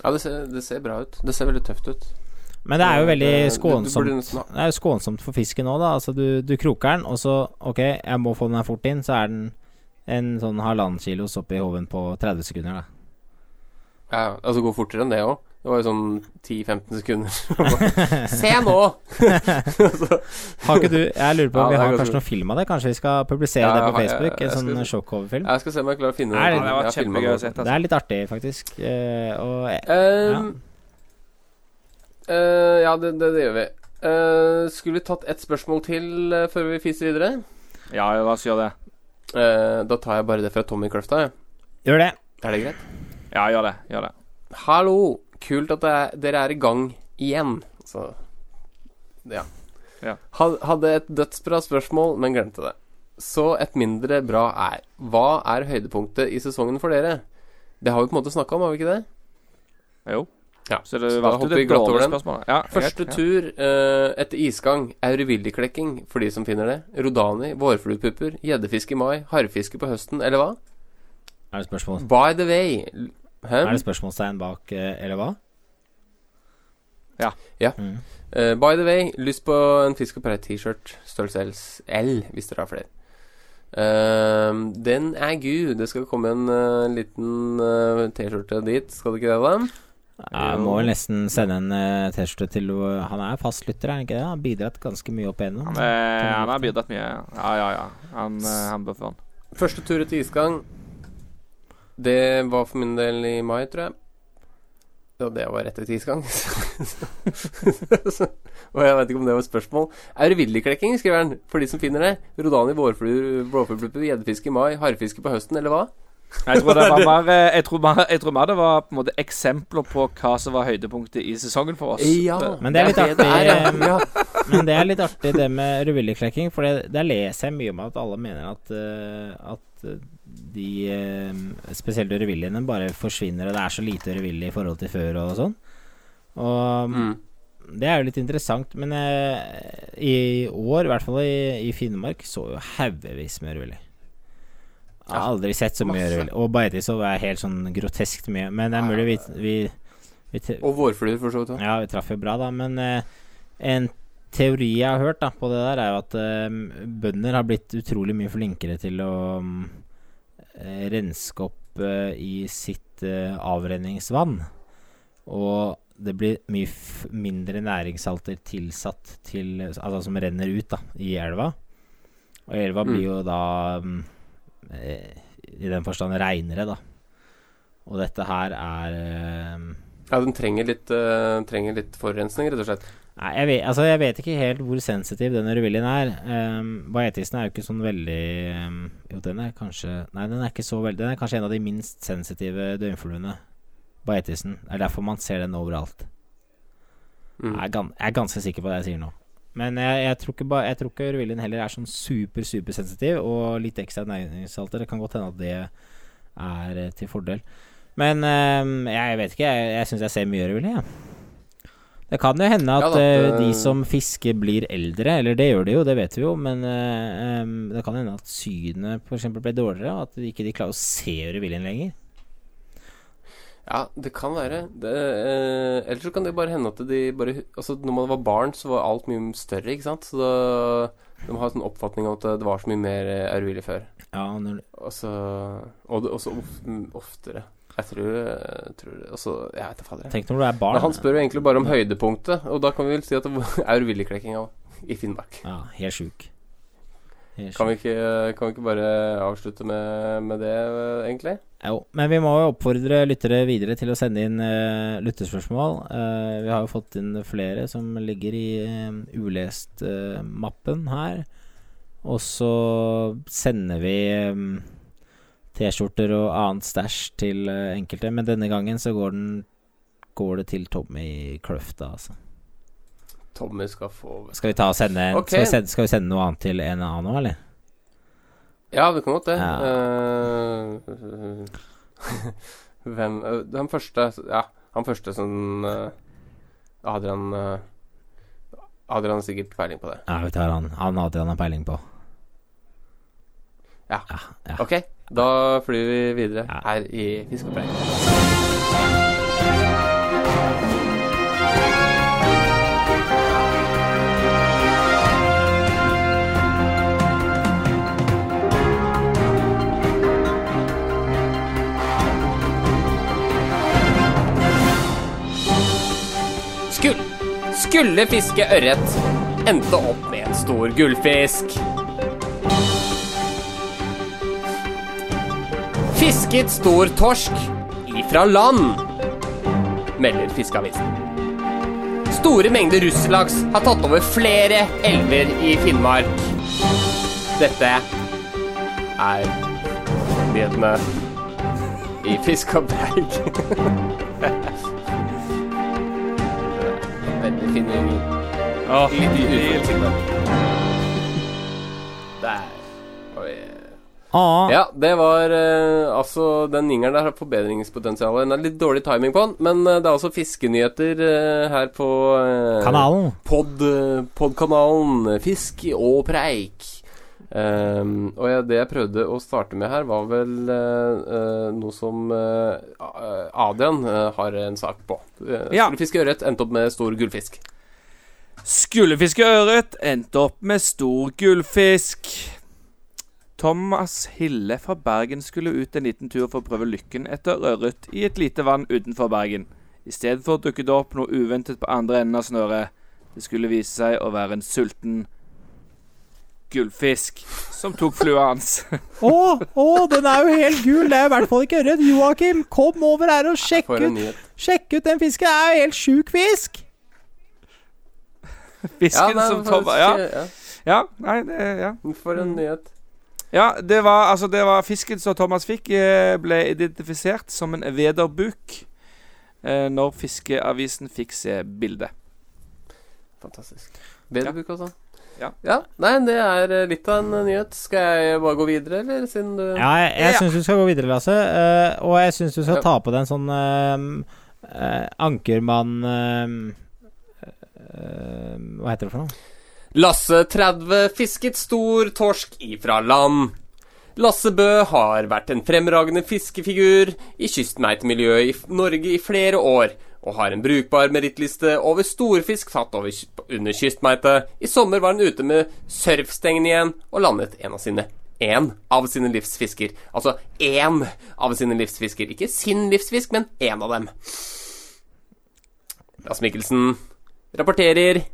Ja, det ser, det ser bra ut. Det ser veldig tøft ut.
Men det er jo
Det-
veldig skånsomt. Det er jo skånsomt for fisken òg, da. Altså, du, du kroker den, og så OK, jeg må få den her fort inn, så er den en sånn halvannen kilos oppi hoven på 30 sekunder, da.
Ja, altså gå fortere enn det òg. Det var jo sånn 10-15 sekunder. [LAUGHS] Se nå! [LAUGHS]
Har ikke du Jeg lurer på
Ja,
vi har kanskje noen film av det? Kanskje vi skal publisere
Ja,
det på
jeg jeg-
Facebook?
jeg
En sånn
skal-
sjokkoverfilm?
Jeg skal se om jeg klarer å finne
det-
Ja, det
Jeg det.
se.
Det
Altså.
er litt artig, faktisk. Uh, og
Ehm, uh, ja, det, det, det gjør vi. Uh, skulle vi tatt ett spørsmål til før vi fiser videre?
Ja, la oss gjøre det.
Eh, da tar jeg bare det fra Tommy Kløfta. jeg.
gjør det.
Er det greit?
Ja, gjør det. Gjør det.
Hallo! Kult at det er, dere er i gang igjen. Så ja.
Ja.
Hadde et dødsbra spørsmål, men glemte det. Så et mindre bra er Hva er høydepunktet i sesongen for dere? Det har vi på en måte snakka om, har vi ikke det?
Jo.
Ja,
Så det
var da
valgte
hopper
ut et
glatt over
dårlig
den.
spørsmål. Ja,
Første
ja.
tur uh, etter isgang. Aurivilliklekking, for de som finner det. Rodani, vårfluepupper, gjeddefiske i mai, harrfiske på høsten, eller hva?
Er det spørsmål
By the way Hæ?
Er det spørsmålstegn bak, uh, eller hva?
Ja.
Ja.
Mm.
Uh, by the way, lyst på en Fisk og Preit-T-shirt, størrelse L, hvis dere har flere. Uh, den er gud. Det skal komme en uh, liten T-skjorte dit, skal det ikke det, da?
Jeg må vel nesten sende en uh, T-skjorte til uh, Han er fast lytter, er han ikke det? Han har bidratt ganske mye opp igjennom.
Han, er, han har bidratt mye. Ja, ja, ja. Han, uh, han bør få den.
Første tur etter isgang. Det var for min del i mai, tror jeg. Ja, det var rett etter isgang. [LAUGHS] Og jeg vet ikke om det var et spørsmål. Er det Aurvilliklekking, skriver han, for de som finner det. Rodani, vårfluer, blåfluepuppe, gjeddefiske i mai, harrfiske på høsten, eller hva?
Jeg tror, det var [LAUGHS] mer, eh, jeg, tror mer, jeg tror mer det var på en måte eksempler på hva som var høydepunktet i sesongen for oss.
Ja,
Men det er litt
det
artig,
er, ja.
eh. Men det er litt artig det med revilliklekking, for det, der leser jeg mye om at alle mener at, eh, at de spesielt revilliene bare forsvinner, og det er så lite revillig i forhold til før og sånn. Og
Mm.
det er jo litt interessant, men i år, i hvert fall i, i Finnmark, så jo haugevis med revilli. Jeg har aldri sett så mye rødvill. Og beitesov er helt sånn groteskt mye. Men det er mulig vi, vi, vi
Og vårfluer, for så vidt.
Ja, vi traff jo bra, da. Men eh, en teori jeg har hørt da på det der, er jo at eh, bønder har blitt utrolig mye flinkere til å eh, renske opp eh, i sitt eh, avrenningsvann. Og det blir mye f mindre næringssalter tilsatt til Altså som renner ut da i elva. Og elva
Mm.
blir jo da mm, i den forstand reinere, da. Og dette her er eh,
Ja, den trenger litt, uh, trenger litt forurensning, rett og slett.
Nei, jeg vet, altså, jeg vet ikke helt hvor sensitiv den rødviljen er. Um, er jo ikke sånn veldig um, Jo, den er kanskje Nei, den er ikke så veldig Den er kanskje en av de minst sensitive døgnfluene. Bajetisen. Det er derfor man ser den overalt.
Mm.
Jeg, er jeg er ganske sikker på det jeg sier nå. Men jeg, jeg tror ikke, ba jeg tror ikke rødviljen heller er sånn super, supersensitiv. Og litt ekstra næringssalter. Det kan godt hende at det er eh, til fordel. Men um, jeg vet ikke. Jeg, jeg syns jeg ser mye rødvilje, jeg. Det kan jo hende at
Ja da,
eh,
det-
de som fisker blir eldre, eller det gjør de jo, det vet vi jo, men eh, det kan hende at synet f.eks. ble dårligere, og at de ikke klarer å se rødviljen lenger.
Ja, det kan være. Det, eh, ellers så kan det bare hende at de bare Altså, når man var barn, så var alt mye større, ikke sant? Så da, de har en sånn oppfatning av at det var så mye mer eh, før.
Ja, når,
Også, Og det også of, mm, oftere. Jeg tror, jeg tror Altså, jeg vet da fader.
Tenk når du er barn.
Men han spør jo egentlig bare om høydepunktet, og da kan vi vel si at det var [LAUGHS] aurviljeklekkinga i Finnmark.
Ja, helt sjuk.
Kan vi ikke, kan vi ikke bare avslutte med, med det, eh, egentlig?
Jo, men vi må jo oppfordre lyttere videre til å sende inn uh, lyttespørsmål. Uh, vi har jo fått inn flere som ligger i uh, ulest-mappen her. Og så sender vi um, T-skjorter og annet stæsj til eh, enkelte. Men denne gangen så går, den, går det til Tommy Kløfta, altså.
Tommy skal få
Skal vi sende
okay.
Skal, vi sende, skal vi sende noe annet til en annen òg, eller?
Ja, vi kan godt det.
Ja.
Uh, [LAUGHS] hvem Han første Ja, han første som uh, Adrian uh, Adrian har sikkert peiling på det.
Ja, vi tar han. Han Adrian har peiling på.
Ja.
ja, ja.
Ok, da flyr vi videre her i Fiskepreik. Skulle fiske ørret, endte opp med en stor gullfisk. Fisket stor torsk ifra land, melder Fiskeavisen. Store mengder russelaks har tatt over flere elver i Finnmark. Dette er nyhetene i Fiskaberg. [LAUGHS] Veldig
ja,
Litt uforutsigbart. Der. Oi.
Ah,
Ja, det var eh, altså Den jingeren der har forbedringspotensial. Den er litt dårlig timing på den, men eh, det er altså fiskenyheter eh, her på eh,
Kanalen.
Pod, eh, podkanalen Fisk og preik. Ehm, og jeg, det jeg prøvde å starte med her, var vel eh, noe som uh, Adrian uh, har en sak på. Uh,
Ja.
Ørret, endte opp med stor gullfisk.
Skulle fiske ørret, endte opp med stor gullfisk. Thomas Hille fra Bergen skulle ut en liten tur for å prøve lykken etter ørret i et lite vann utenfor Bergen. I stedet for dukket det opp noe uventet på andre enden av snøret. Det skulle vise seg å være en sulten gullfisk som tok flua hans. [LAUGHS]
Å, å, den er jo helt gul! Det er i hvert fall ikke ørret. Joakim, kom over her og sjekk ut, sjekk ut den fisken. Det er jo helt sjuk fisk! [LAUGHS]
Fisken
nei,
som Thomas Ja,
ja,
ja nei, det, ja.
For en nyhet.
Ja, det var, altså, det var fisken som Thomas fikk, eh, ble identifisert som en vederbuk eh, når Fiskeavisen fikk se bildet.
Fantastisk. Vederbuk, også.
Ja.
ja. Nei, det er eh, litt av en eh, nyhet. Skal jeg bare gå videre, eller? Siden du
Ja, jeg, jeg
Ja.
syns du skal gå videre, Lasse. Uh, og jeg syns du skal
Ja.
ta på deg en sånn uh, uh, Ankermann Hva heter det for noe?
Lasse 30 fisket stor torsk ifra land. Lasse Bø har vært en fremragende fiskefigur i kystmeitemiljøet i Norge i flere år, og har en brukbar merittliste over storfisk tatt over, under kystmeite. I sommer var han ute med surfstengen igjen, og landet en av sine én av sine livsfisker. Altså én av sine livsfisker. Ikke sin livsfisk, men én av dem. Lars Mikkelsen rapporterer [LAUGHS]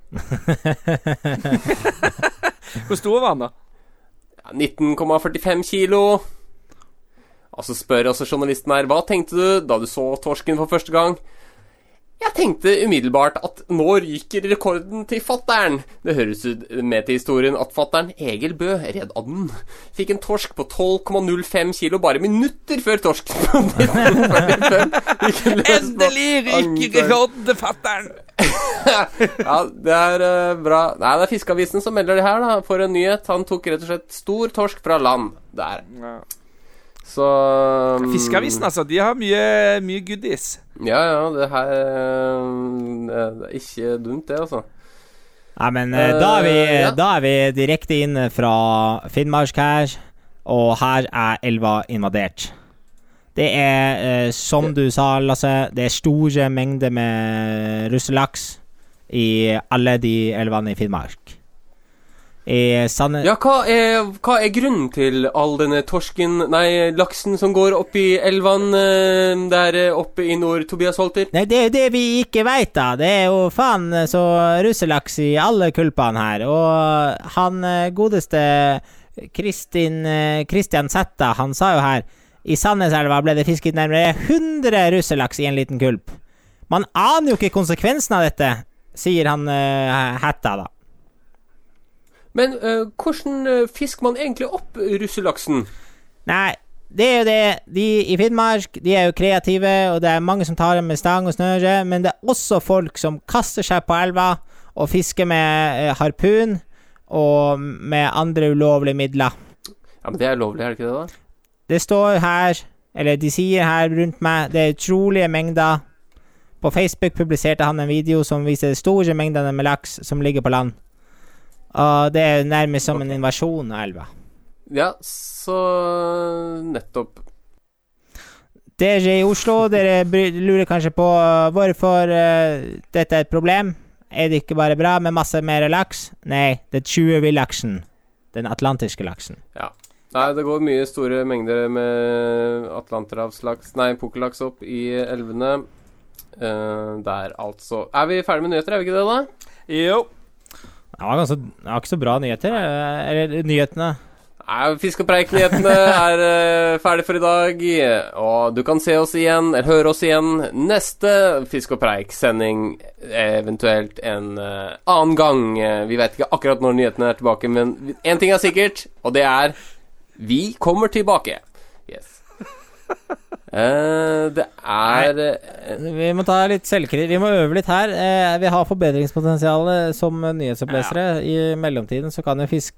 Hvor stor var han, da?
19,45 kilo. Og så spør også journalisten her hva tenkte du da du så torsken for første gang. Jeg tenkte umiddelbart at nå ryker rekorden til fattern. Det høres ut med til historien at fattern Egil Bø, redd av den, fikk en torsk på 12,05 kilo bare minutter før torsken på 1945 gikk løs på
Endelig ryker rekorden til fatter'n! [LAUGHS]
Ja, det er uh, bra. Nei, det er Fiskeavisen som melder det her, da, for en nyhet. Han tok rett og slett stor torsk fra land der.
Ja.
Så um,
Fiskeavisen, altså. De har mye, mye goodies.
Ja, ja, det her eh, Det er ikke dumt, det, altså.
Nei, men uh, da, er vi,
Eh, ja.
da er vi direkte inne fra Finnmark her, og her er elva invadert. Det er, uh, som du sa, Lasse, det er store mengder med russelaks i alle de elvene i Finnmark. I Sande...
Ja, hva er, hva er grunnen til all denne torsken Nei, laksen som går opp i elvene eh, der eh, oppe i nord, Tobias Holter?
Nei, det er jo det vi ikke veit, da. Det er jo faen så russelaks i alle kulpene her. Og han eh, godeste Kristin eh, Christian Sætta, han sa jo her i Sandneselva ble det fisket nærmere 100 russelaks i en liten kulp. Man aner jo ikke konsekvensen av dette, sier han eh, Hætta, da.
Men uh, hvordan eh, fisker man egentlig opp russelaksen?
Nei, det er jo det. De i Finnmark de er jo kreative, og det er mange som tar dem med stang og snøre, men det er også folk som kaster seg på elva og fisker med eh, harpun og med andre ulovlige midler.
Ja, men Det er lovlig, er det ikke det? da?
Det står her, eller de sier her rundt meg, det er utrolige mengder. På Facebook publiserte han en video som viser store mengder med laks som ligger på land. Og det er nærmest som en invasjon av elva.
Ja, så nettopp.
Dere i Oslo, dere lurer kanskje på uh, hvorfor uh, dette er et problem. Er det ikke bare bra med masse mer laks? Nei, det er 20 villaksen. Den atlantiske laksen.
Nei, det går mye store mengder med atlanterhavslaks Nei, pukkellaks opp i elvene. Uh, der, altså. Er vi ferdige med nyheter, er vi ikke det, da?
Jo.
Var, ganske, var ikke så bra nyheter. Eller nyhetene.
Nei, preik-nyhetene er uh, ferdig for i dag. Og du kan se oss igjen, eller høre oss igjen, neste Fisk og preik-sending. Eventuelt en uh, annen gang. Eh, vi vet ikke akkurat når nyhetene er tilbake, men én ting er sikkert, og det er Vi kommer tilbake. Yes. Eh, det er eh,
Vi må ta litt selvkritikk. Vi må øve litt her. Eh, vi har forbedringspotensial som nyhetsopplesere. I mellomtiden så kan jo fisk,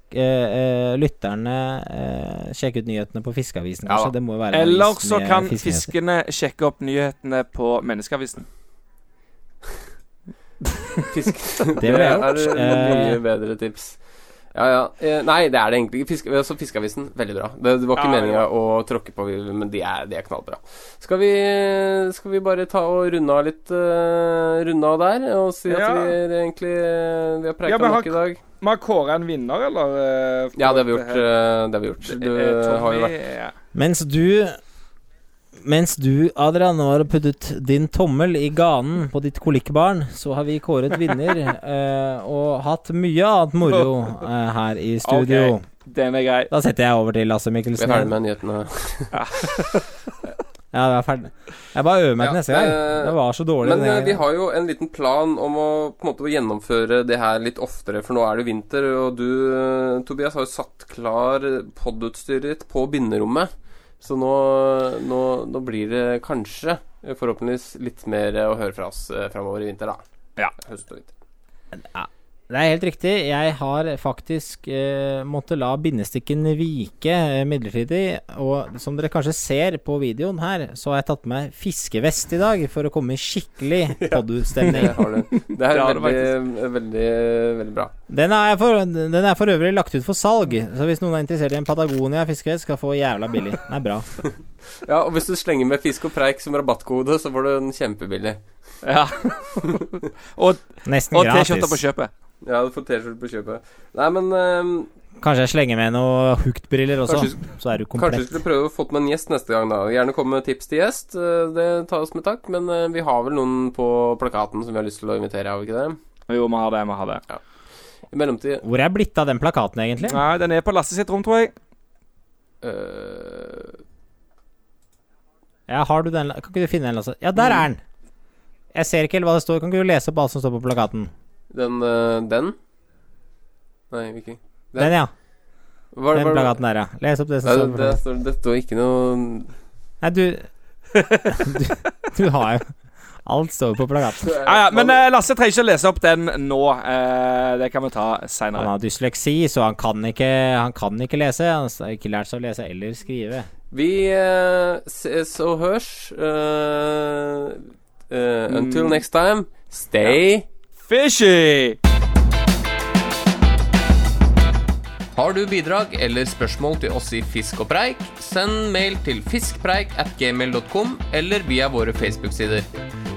lytterne eh, sjekke ut nyhetene på Fiskeavisen,
Ja
kanskje. Det må være
Eller så kan fiskene sjekke opp nyhetene på Menneskeavisen.
Fisk. [LAUGHS]
Det ville jeg gjort. [LAUGHS]
er mye bedre tips. Ja, ja. Eh, Nei, det er det egentlig ikke. Fiske, altså, Fiskeavisen, veldig bra. Det, det var ikke
Ja,
meninga
ja.
å tråkke på, men de er, de er knallbra. Skal vi, skal vi bare ta og runde av litt uh, Runde av der, og si at vi egentlig Vi har preika
Ja,
nok i dag?
Vi har kåra en vinner, eller?
Ja, det har vi gjort. eh, det har vi gjort. Du
Tommy,
har jo vært.
Mens du Mens du, Adrian, har puttet din tommel i ganen på ditt kolikkbarn, så har vi kåret vinner [LAUGHS] eh, og hatt mye annet moro eh, her i studio.
Okay, Den er grei.
Da setter jeg over til Lasse
Vi er ferdig med nyhetene. [LAUGHS]
Ja, vi er ferdig. Jeg bare øver meg til
Ja,
neste gang.
eh,
Det var så dårlig.
Men vi har jo en liten plan om å på en måte gjennomføre det her litt oftere, for nå er det vinter, og du, Tobias, har jo satt klar podutstyret ditt på binderommet. Så nå, nå, nå blir det kanskje, eh, forhåpentligvis, litt mer eh, å høre fra oss eh, framover i vinter, da.
Ja.
Høst og vinter.
Det er helt riktig. Jeg har faktisk eh, måttet la bindestikken vike eh, midlertidig. Og som dere kanskje ser på videoen her, så har jeg tatt på meg fiskevest i dag for å komme i skikkelig [LAUGHS] podd-stemning.
Det har du. Det er
har
veldig, veldig, veldig bra.
Den er, for, den er for øvrig lagt ut for salg, så hvis noen er interessert i en Patagonia fiskevest, skal få jævla billig. Den er bra.
Ja, og hvis du slenger med fisk og preik som rabattkode, så får du den kjempebillig.
Ja. [LAUGHS] og
Nesten
og T-skjorta på kjøpet.
Ja, du får T-skjorte på kjøpet. Nei, men um,
Kanskje jeg slenger med noe hooked-briller også,
Kanskje-
så er du
Kanskje vi
komplett.
skulle prøve å få med en gjest neste gang, da. Gjerne komme med tips til gjest. Det Det tas med takk. Men eh, vi har vel noen på plakaten som vi har lyst til å invitere, har vi ikke det?
Jo, vi har det. Vi har det.
I mellomtid
Hvor er blitt av den plakaten, egentlig?
Nei, den er på Lasse sitt rom, tror jeg.
øh,
Ja, har du den Kan ikke du finne den, Lasse? Ja, der er den! Jeg ser ikke helt hva det står. Kan ikke du lese opp alt som står på plakaten?
Den øh, Den? Nei, hvilken? Den?
Den, ja.
Hva-
Den
hva-
plakaten der, ja. Les opp det som
Nei,
står
det,
på
det,
plakaten.
står, det står ikke noe
Nei, du [LAUGHS] Du, du har jo Alt står på plakaten.
Ja, ja, Men eh, Lasse trenger ikke å lese opp den nå. Eh, det kan vi ta
Han
seinere.
har dysleksi, så han kan ikke Han kan ikke lese. Han har ikke lært seg å lese eller skrive.
Vi uh, ses og hørs. Uh, uh, until
Mm.
next time, stay
Fishy!
Har du bidrag eller spørsmål til oss i Fisk og preik, send mail til fiskpreik at gmail.com eller via våre Facebook-sider.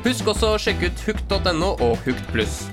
Husk også å sjekke ut hukt.no og Hukt pluss.